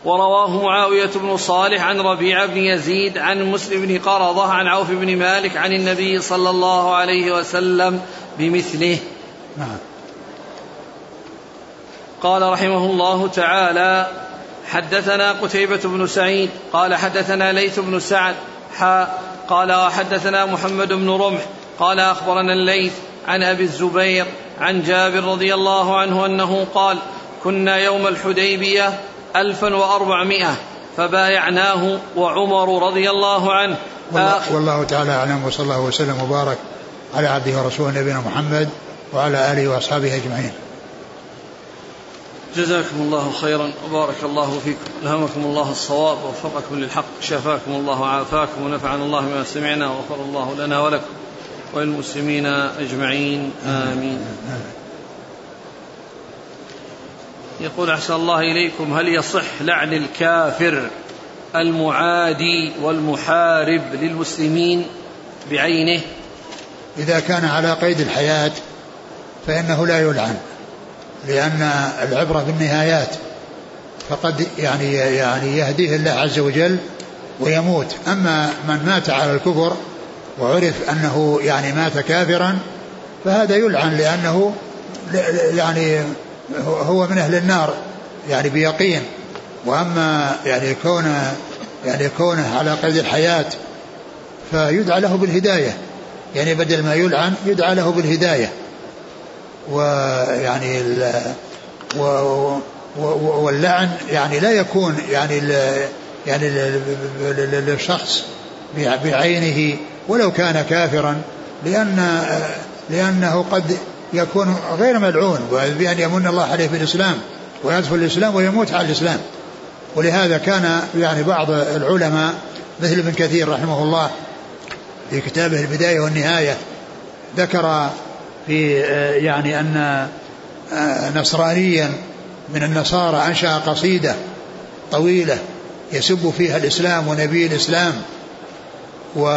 ورواه معاوية بن صالح عن ربيعة بن يزيد عن مسلم بن قرضة عن عوف بن مالك عن النبي صلى الله عليه وسلم بمثله. نعم. قال رحمه الله تعالى حدثنا قتيبة بن سعيد قال حدثنا ليث بن سعد حاء قال وحدثنا محمد بن رمح قال أخبرنا الليث عن أبي الزبير عن جابر رضي الله عنه أنه قال كنا يوم الحديبية ألفا وأربعمائة فبايعناه وعمر رضي الله عنه.
والله, والله تعالى أعلم وصلى الله وسلم وبارك على عبده ورسوله نبينا محمد وعلى آله وأصحابه أجمعين.
جزاكم الله خيرا وبارك الله فيكم. ألهمكم الله الصواب ووفقكم للحق شفاكم الله وعافاكم ونفعنا الله بما سمعنا وغفر الله لنا ولكم وللمسلمين أجمعين. آمين. يقول أحسن الله إليكم هل يصح لعن الكافر المعادي والمحارب للمسلمين بعينه؟
إذا كان على قيد الحياة فإنه لا يلعن لأن العبرة بالنهايات فقد يعني يعني يهديه الله عز وجل ويموت. أما من مات على الكفر وعرف أنه يعني مات كافرا فهذا يلعن لأنه يعني هو من أهل النار يعني بيقين. وأما يعني كونه يعني كونه على قيد الحياة فيدعى له بالهداية. يعني بدل ما يلعن يدعى له بالهداية. ويعني ال واللعن يعني لا يكون يعني يعني للشخص بعينه ولو كان كافرا لأن لأنه قد يكون غير ملعون بأن يمن الله عليه بالإسلام ويدخل الإسلام ويموت على الإسلام. ولهذا كان يعني بعض العلماء مثل ابن كثير رحمه الله في كتابه البداية والنهاية ذكر في يعني أن نصرانيا من النصارى أنشأ قصيدة طويلة يسب فيها الإسلام ونبي الإسلام. و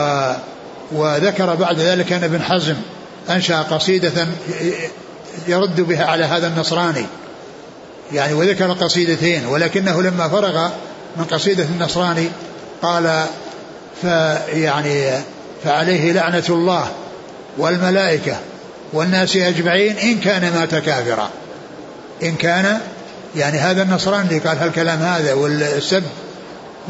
وذكر بعد ذلك أن ابن حزم أنشأ قصيدة يرد بها على هذا النصراني. يعني وذكر قصيدتين ولكنه لما فرغ من قصيدة النصراني قال فيعني فعليه لعنة الله والملائكة والناس أجمعين إن كان مات كافرا. إن كان يعني هذا النصراني قال هالكلام هذا والسب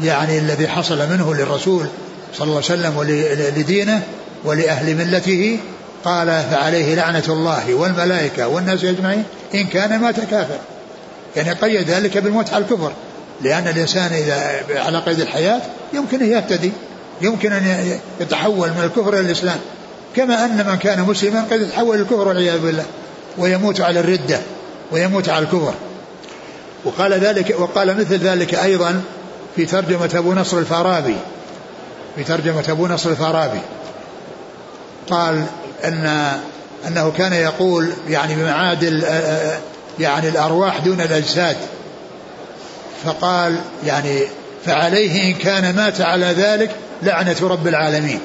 يعني الذي حصل منه للرسول صلى الله عليه وسلم ولدينه ولأهل ملته قال فعليه لعنة الله والملائكة والناس أجمعين إن كان مات كافر يعني قيد ذلك بالموت على الكفر. لأن الإنسان إذا على قيد الحياة يمكن أن يهتدي يمكن أن يتحول من الكفر إلى الإسلام. كما أن من كان مسلما قد يتحول الكفر والعياذ بالله ويموت على الردة ويموت على الكفر. وقال ذلك وقال مثل ذلك أيضا في ترجمة أبو نصر الفارابي. في ترجمة أبو نصر الفارابي. قال أن أنه كان يقول يعني بمعاد يعني الأرواح دون الأجساد. فقال يعني فعليه إن كان مات على ذلك لعنة رب العالمين.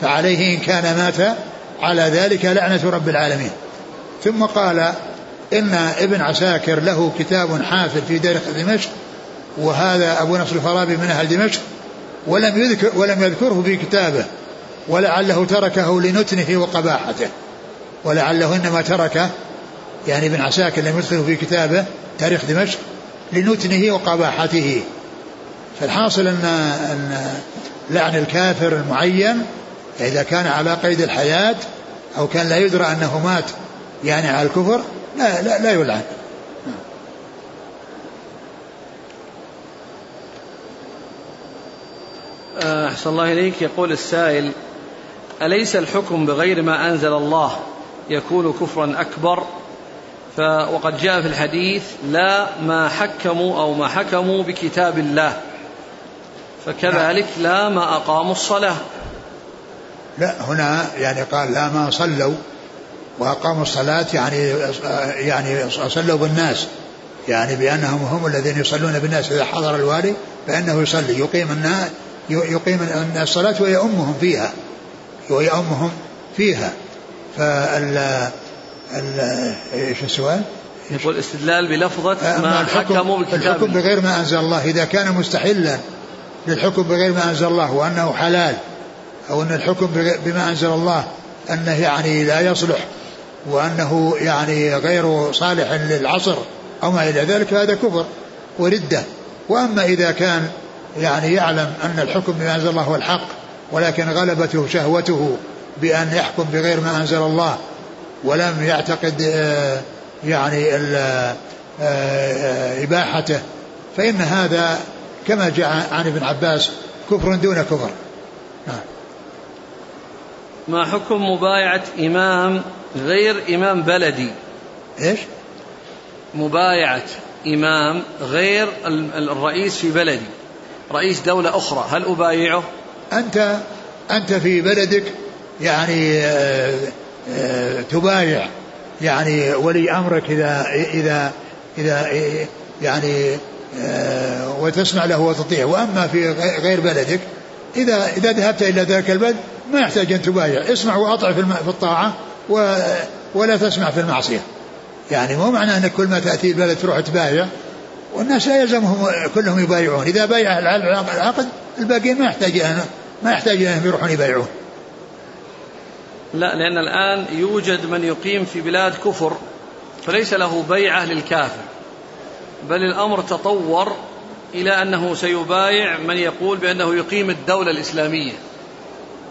فعليه إن كان مات على ذلك لعنة رب العالمين. ثم قال إن ابن عساكر له كتاب حافل في تاريخ دمشق وهذا أبو نصر الفارابي من أهل دمشق ولم يذكر ولم يذكره في كتابه. ولعله تركه لنتنه وقباحته. ولعله إنما تركه يعني ابن عساكر لم يدخله في كتابه تاريخ دمشق لنتنه وقباحته. فالحاصل أن, أن لعن الكافر المعين إذا كان على قيد الحياة أو كان لا يدرى أنه مات يعني على الكفر لا لا, لا يلعن.
أحسن الله إليك. يقول السائل أليس الحكم بغير ما أنزل الله يكون كفرا أكبر؟ ف وقد جاء في الحديث لا ما حكموا أو ما حكموا بكتاب الله فكذلك لا ما أقاموا الصلاة.
لا هنا يعني قال لا ما صلوا وأقاموا الصلاة يعني يعني صلوا بالناس يعني بأنهم هم الذين يصلون بالناس إذا حضر الوالي فإنه يصلي يقيم الناس يقيم الصلاة ويؤمهم فيها. ويؤمهم فيها. فال إيش السؤال؟
يقول استدلال بلفظة ما حكموا
بالكتاب. الحكم بغير ما أنزل الله. إذا كان مستحلا للحكم بغير ما أنزل الله وأنه حلال أو أن الحكم بما أنزل الله أنه يعني لا يصلح وأنه يعني غير صالح للعصر أو ما إلى ذلك هذا كفر وردة. وأما إذا كان يعني يعلم أن الحكم بما أنزل الله هو الحق ولكن غلبته شهوته بأن يحكم بغير ما أنزل الله ولم يعتقد آه، يعني آه، آه، إباحته. فإن هذا كما جاء عن ابن عباس كفر دون كفر.
ما حكم مبايعة إمام غير إمام بلدي؟
إيش؟
مبايعة إمام غير الرئيس في بلدي. رئيس دولة أخرى هل أبايعه؟
أنت أنت في بلدك يعني آه، آه، تبايع يعني ولي أمرك إذا إذا إذا يعني آه، وتسمع له وتطيع وأما في غير بلدك إذا إذا ذهبت إلى ذاك البلد ما يحتاج أن تبايع. اسمع وأطع في الطاعة ولا تسمع في المعصية. يعني مو معنى أنك كل ما تأتي البلد تروح تبايع. والناس لا يلزمهم كلهم يبايعون. إذا بايع العقد الباقيين ما يحتاج ما يحتاج أنهم يروحون يبايعون.
لا لأن الآن يوجد من يقيم في بلاد كفر فليس له بيعة للكافر بل الأمر تطور إلى أنه سيبايع من يقول بأنه يقيم الدولة الإسلامية.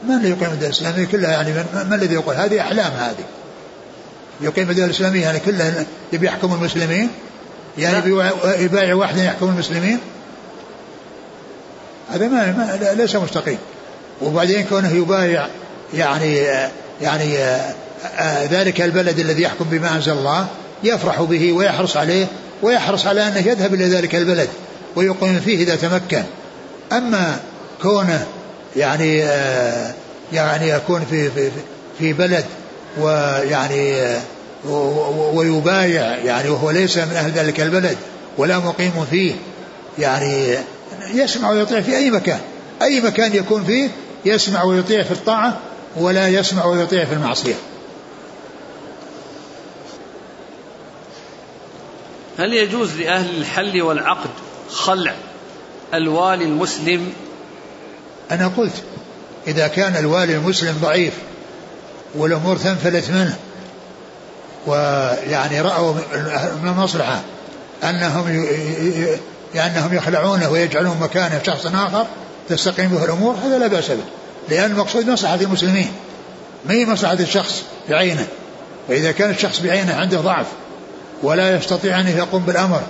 من اللي يقيم الدولة الإسلامية؟ كلها يعني من, من الذي يقول؟ هذه أحلام هذه. يقيم الدولة الإسلامية يعني كلها يبي يحكم المسلمين؟ يعني يبايع واحدا يحكم المسلمين؟ هذا ما, ما ليس مستقيم. وبعدين كونه يبايع يعني يعني ذلك البلد الذي يحكم بما أنزل الله يفرح به ويحرص عليه ويحرص على أنه يذهب إلى ذلك البلد ويقيم فيه إذا تمكن. أما كونه يعني يعني يكون في في في بلد ويعني ويبايع يعني وهو ليس من أهل ذلك البلد ولا مقيم فيه يعني يسمع ويطيع في أي مكان. أي مكان يكون فيه يسمع ويطيع في الطاعة ولا يسمع ويطيع في المعصية.
هل يجوز لأهل الحل والعقد خلع الوالي المسلم؟
أنا قلت إذا كان الوالي المسلم ضعيف والأمور تنفلت منه ويعني رأوا من المصلحة أنهم لأنهم يخلعونه ويجعلون مكانه شخص آخر تستقيم به الأمور هذا لا بأس به لأن المقصود مصلحة المسلمين ما هي مصلحة الشخص بعينه؟ فإذا كان الشخص بعينه عنده ضعف ولا يستطيع أن يقوم بالأمر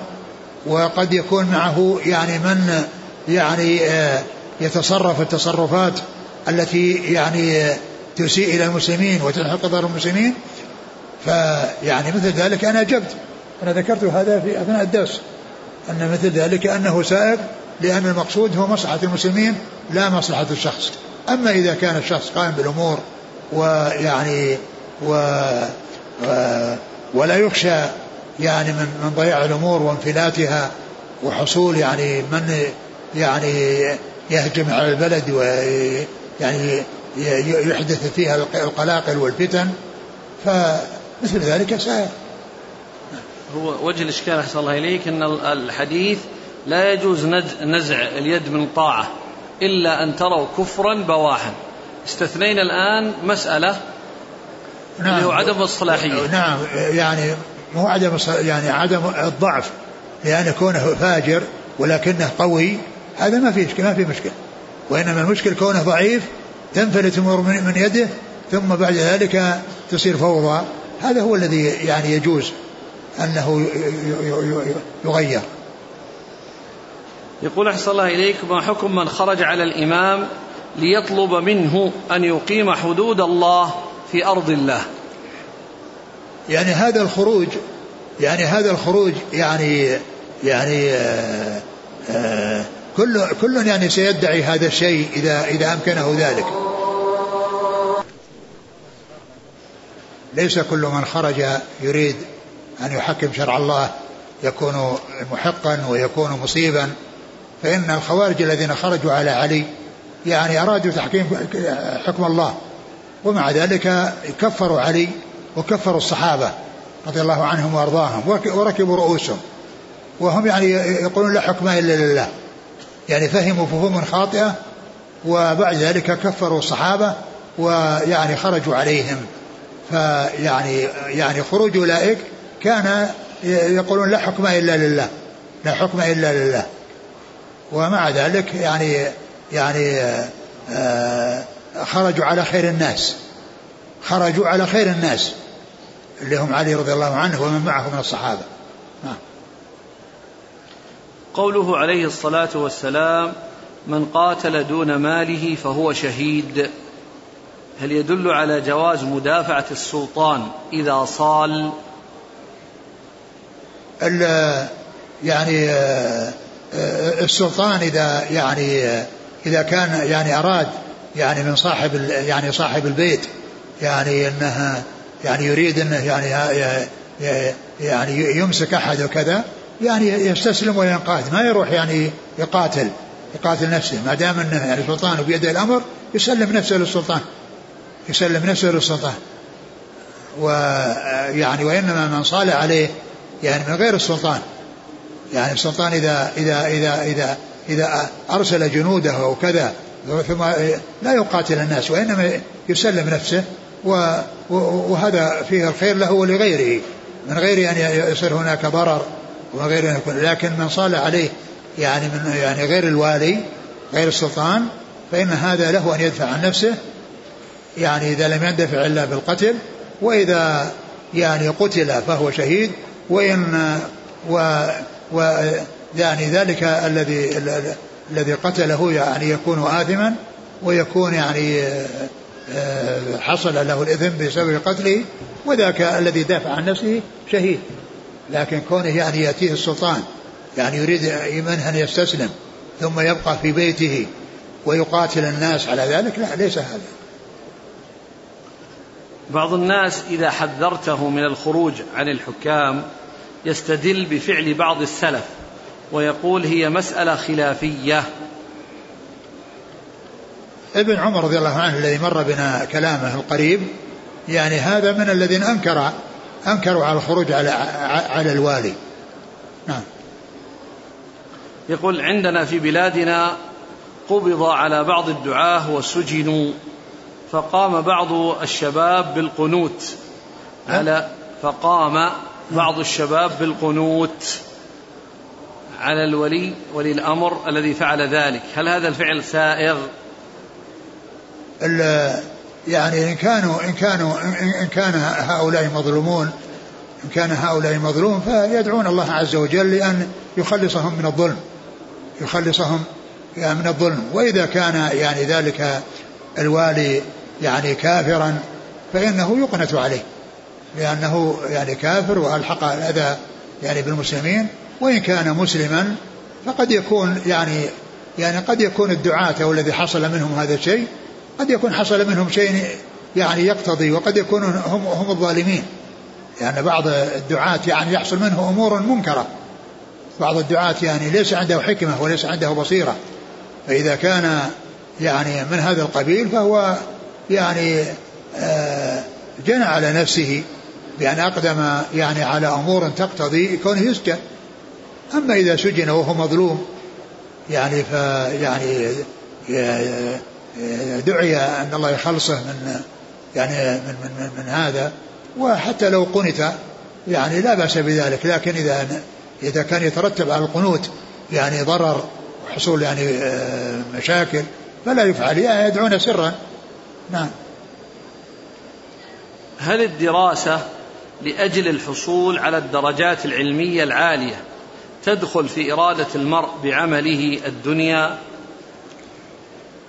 وقد يكون معه يعني من يعني آه، يتصرف التصرفات التي يعني آه، تسيء إلى المسلمين وتلحق ضرر المسلمين فيعني مثل ذلك أنا أجبت أنا ذكرت هذا في أثناء الدرس أن مثل ذلك أنه سائر لأن المقصود هو مصلحة المسلمين لا مصلحة الشخص. أما إذا كان الشخص قائم بالأمور ويعني و, و ولا يخشى يعني من من ضياع الأمور وانفلاتها وحصول يعني من يعني يهجم على البلد ويعني يحدث فيها القلاقل والفتن فمثل ذلك سائر.
هو وجه الإشكال أحسن الله إليك أن الحديث لا يجوز نزع اليد من طاعة إلا أن تروا كفرا بواحا. استثنينا الآن مسألة نعم اللي هو عدم الصلاحية
نعم. يعني مو عدم يعني عدم الضعف لأن كونه فاجر ولكنه قوي هذا ما في ما في مشكلة. وإنما المشكل كونه ضعيف تنفلت الأمور من يده ثم بعد ذلك تصير فوضى. هذا هو الذي يعني يجوز أنه يغير.
يقول أحسن الله إليك ما حكم من خرج على الإمام ليطلب منه أن يقيم حدود الله في أرض الله؟
يعني هذا الخروج يعني هذا الخروج يعني يعني آه، آه، كل كل يعني سيدعي هذا الشيء إذا إذا أمكنه ذلك. ليس كل من خرج يريد أن يحكم شرع الله يكون محقا ويكون مصيبا. فإن الخوارج الذين خرجوا على علي يعني أرادوا تحكيم حكم الله ومع ذلك كفروا علي وكفروا الصحابة رضي الله عنهم وأرضاهم وركبوا رؤوسهم وهم يعني يقولون لا حكم إلا لله يعني فهموا فهوما خاطئة وبعد ذلك كفروا الصحابة ويعني خرجوا عليهم. فيعني يعني خروج أولئك كان يقولون لا حكم إلا لله لا حكم إلا لله. ومع ذلك يعني يعني آه، خرجوا على خير الناس. خرجوا على خير الناس. اللي هم علي رضي الله عنه ومن معه من الصحابة. نعم.
قوله عليه الصلاة والسلام من قاتل دون ماله فهو شهيد. هل يدل على جواز مدافعة السلطان إذا صال؟
يعني آه، السلطان إذا يعني آه، إذا كان يعني أراد يعني من صاحب يعني صاحب البيت يعني انها يعني يريد إنه يعني يعني يمسك أحد وكذا يعني يستسلم وينقاد. ما يروح يعني يقاتل يقاتل نفسه. ما دام إنه يعني سلطان بيده الأمر يسلم نفسه للسلطان. يسلم نفسه للسلطان. ويعني وإنما من صال عليه يعني من غير السلطان. يعني السلطان إذا إذا إذا إذا إذا أرسل جنوده أو كذا ثم لا يقاتل الناس وإنما يسلم نفسه وهذا فيه الخير له ولغيره. من غير أن يصير هناك ضرر ومن غير أن يكون لكن من صال عليه يعني من يعني غير الوالي غير السلطان فإن هذا له أن يدفع عن نفسه يعني إذا لم يندفع إلا بالقتل وإذا يعني قتل فهو شهيد وإن و, و يعني ذلك الذي الذي قتله يعني يكون آثما ويكون يعني آه، حصل له الإثم بسبب قتله وذاك الذي دافع عن نفسه شهيد. لكن كونه يعني يأتيه السلطان يعني يريد منه أن يستسلم ثم يبقى في بيته ويقاتل الناس على ذلك لا ليس هذا.
بعض الناس إذا حذرته من الخروج عن الحكام يستدل بفعل بعض السلف ويقول هي مسألة خلافية.
ابن عمر رضي الله عنه الذي مر بنا كلامه القريب يعني هذا من الذين أنكر أنكروا على الخروج على على الوالي. نعم.
يقول عندنا في بلادنا قبض على بعض الدعاة وسجنوا فقام بعض الشباب بالقنوت. على فقام بعض الشباب بالقنوت على الولي ولي الأمر الذي فعل ذلك. هل هذا الفعل سائغ؟
يعني إن كانوا إن كانوا إن كان هؤلاء مظلومون إن كان هؤلاء مظلوم فيدعون الله عز وجل لأن يخلصهم من الظلم. يخلصهم من الظلم. وإذا كان يعني ذلك الوالي يعني كافرا فإنه يقنت عليه. لأنه يعني كافر وألحق الأذى يعني بالمسلمين وإن كان مسلما فقد يكون يعني يعني قد يكون الدعاة أو الذي حصل منهم هذا الشيء قد يكون حصل منهم شيء يعني يقتضي وقد يكون هم هم الظالمين. لأن يعني بعض الدعاة يعني يحصل منه أمور منكرة. بعض الدعاة يعني ليس عنده حكمة وليس عنده بصيرة. فإذا كان يعني من هذا القبيل فهو يعني آه، جنى على نفسه بأن أقدم يعني على أمور تقتضي كونه يسجن. أما إذا سجن وهو مظلوم يعني فيعني دعي أن الله يخلصه من يعني من, من, من هذا. وحتى لو قنت يعني لا بأس بذلك. لكن إذا إذا كان يترتب على القنوت يعني ضرر وحصول يعني آه، مشاكل فلا يفعل. يدعون سرا. نعم.
هل الدراسة لأجل الحصول على الدرجات العلمية العالية تدخل في إرادة المرء بعمله الدنيا.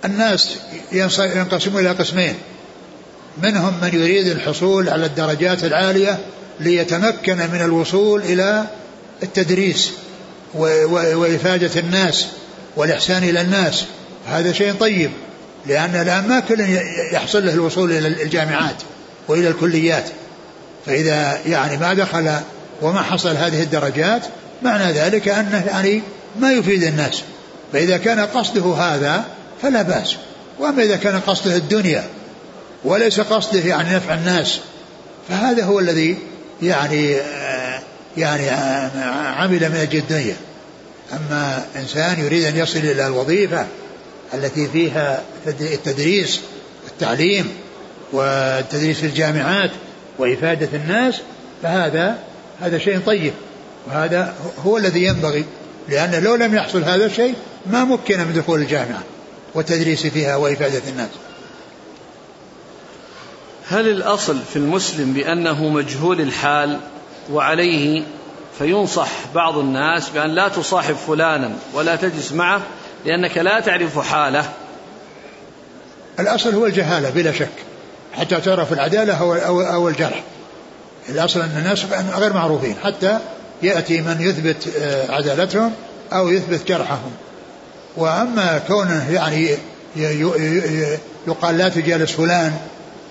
الناس ينقسمون إلى قسمين. منهم من يريد الحصول على الدرجات العالية ليتمكن من الوصول إلى التدريس وإفادة الناس والإحسان إلى الناس. هذا شيء طيب لأن الآن ما كل يحصل له الوصول إلى الجامعات وإلى الكليات. فإذا يعني ما دخل وما حصل هذه الدرجات معنى ذلك أنه يعني ما يفيد الناس. فإذا كان قصده هذا فلا بأس. وأما إذا كان قصده الدنيا وليس قصده يعني نفع الناس فهذا هو الذي يعني يعني عمل من أجل الدنيا. أما إنسان يريد أن يصل إلى الوظيفة التي فيها التدريس التعليم والتدريس في الجامعات وإفادة الناس فهذا هذا شيء طيب. وهذا هو الذي ينبغي لأن لو لم يحصل هذا الشيء ما مكن من دخول الجامعة والتدريس فيها وإفادة الناس.
هل الأصل في المسلم بأنه مجهول الحال وعليه فينصح بعض الناس بأن لا تصاحب فلانا ولا تجلس معه لأنك لا تعرف حاله؟
الأصل هو الجهالة بلا شك. حتى تعرف العدالة أو, أو الجرح. الأصل أن الناس غير معروفين. حتى يأتي من يثبت آه، عدالتهم أو يثبت جرحهم. وأما كونه يعني يقال لا تجالس فلان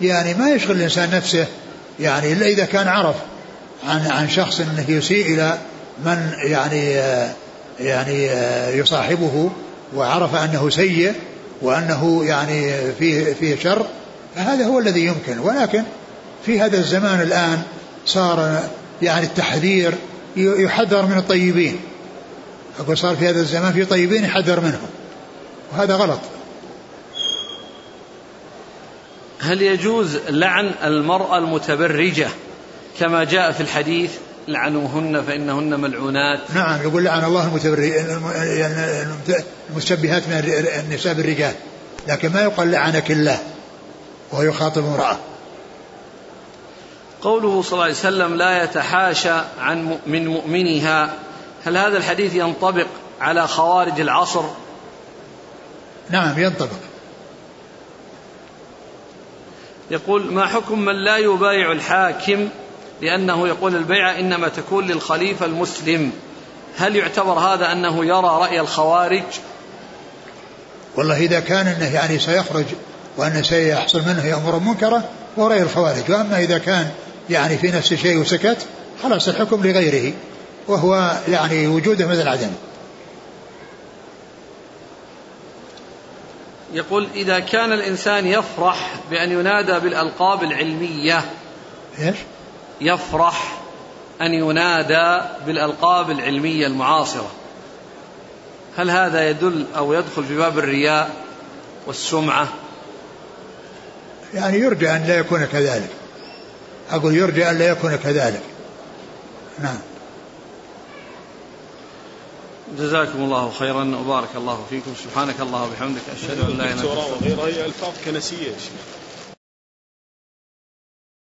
يعني ما يشغل الإنسان نفسه. يعني إلا إذا كان عرف عن عن شخص إنه يسيء إلى من يعني يعني يصاحبه وعرف أنه سيء وأنه يعني فيه فيه شر فهذا هو الذي يمكن. ولكن في هذا الزمان الآن صار يعني التحذير يحذر من الطيبين. أقول صار في هذا الزمان في طيبين يحذر منهم. وهذا غلط.
هل يجوز لعن المرأة المتبرجة كما جاء في الحديث لعنوهن فإنهن ملعونات؟
نعم يقول لعن الله المتبري يعني المشبهات من النساء بالرجال. لكن ما يقال لعنك الله. وهو يخاطب امرأة.
قوله صلى الله عليه وسلم لا يتحاشى عن من مؤمنها. هل هذا الحديث ينطبق على خوارج العصر؟
نعم ينطبق.
يقول ما حكم من لا يبايع الحاكم؟ لأنه يقول البيعة إنما تكون للخليفة المسلم. هل يعتبر هذا أنه يرى رأي الخوارج؟
والله إذا كان أنه يعني سيخرج وأنه سيحصل منه أمور منكرة رأي الخوارج. وأما إذا كان يعني في نفس الشيء وسكت خلاص الحكم لغيره وهو يعني وجوده مثل عدم
يقول إذا كان الإنسان يفرح بأن ينادى بالألقاب العلمية
إيش؟
يفرح أن ينادى بالألقاب العلمية المعاصرة. هل هذا يدل أو يدخل في باب الرياء والسمعة؟
يعني يرجى أن لا يكون كذلك. أقول يرجى أن لا يكون كذلك. نعم.
جزاكم الله خيرا وبارك الله فيكم. سبحانك الله وبحمدك أشهد أن لا إله إلا أنت.
وغيرها هي ألفاظ كنسية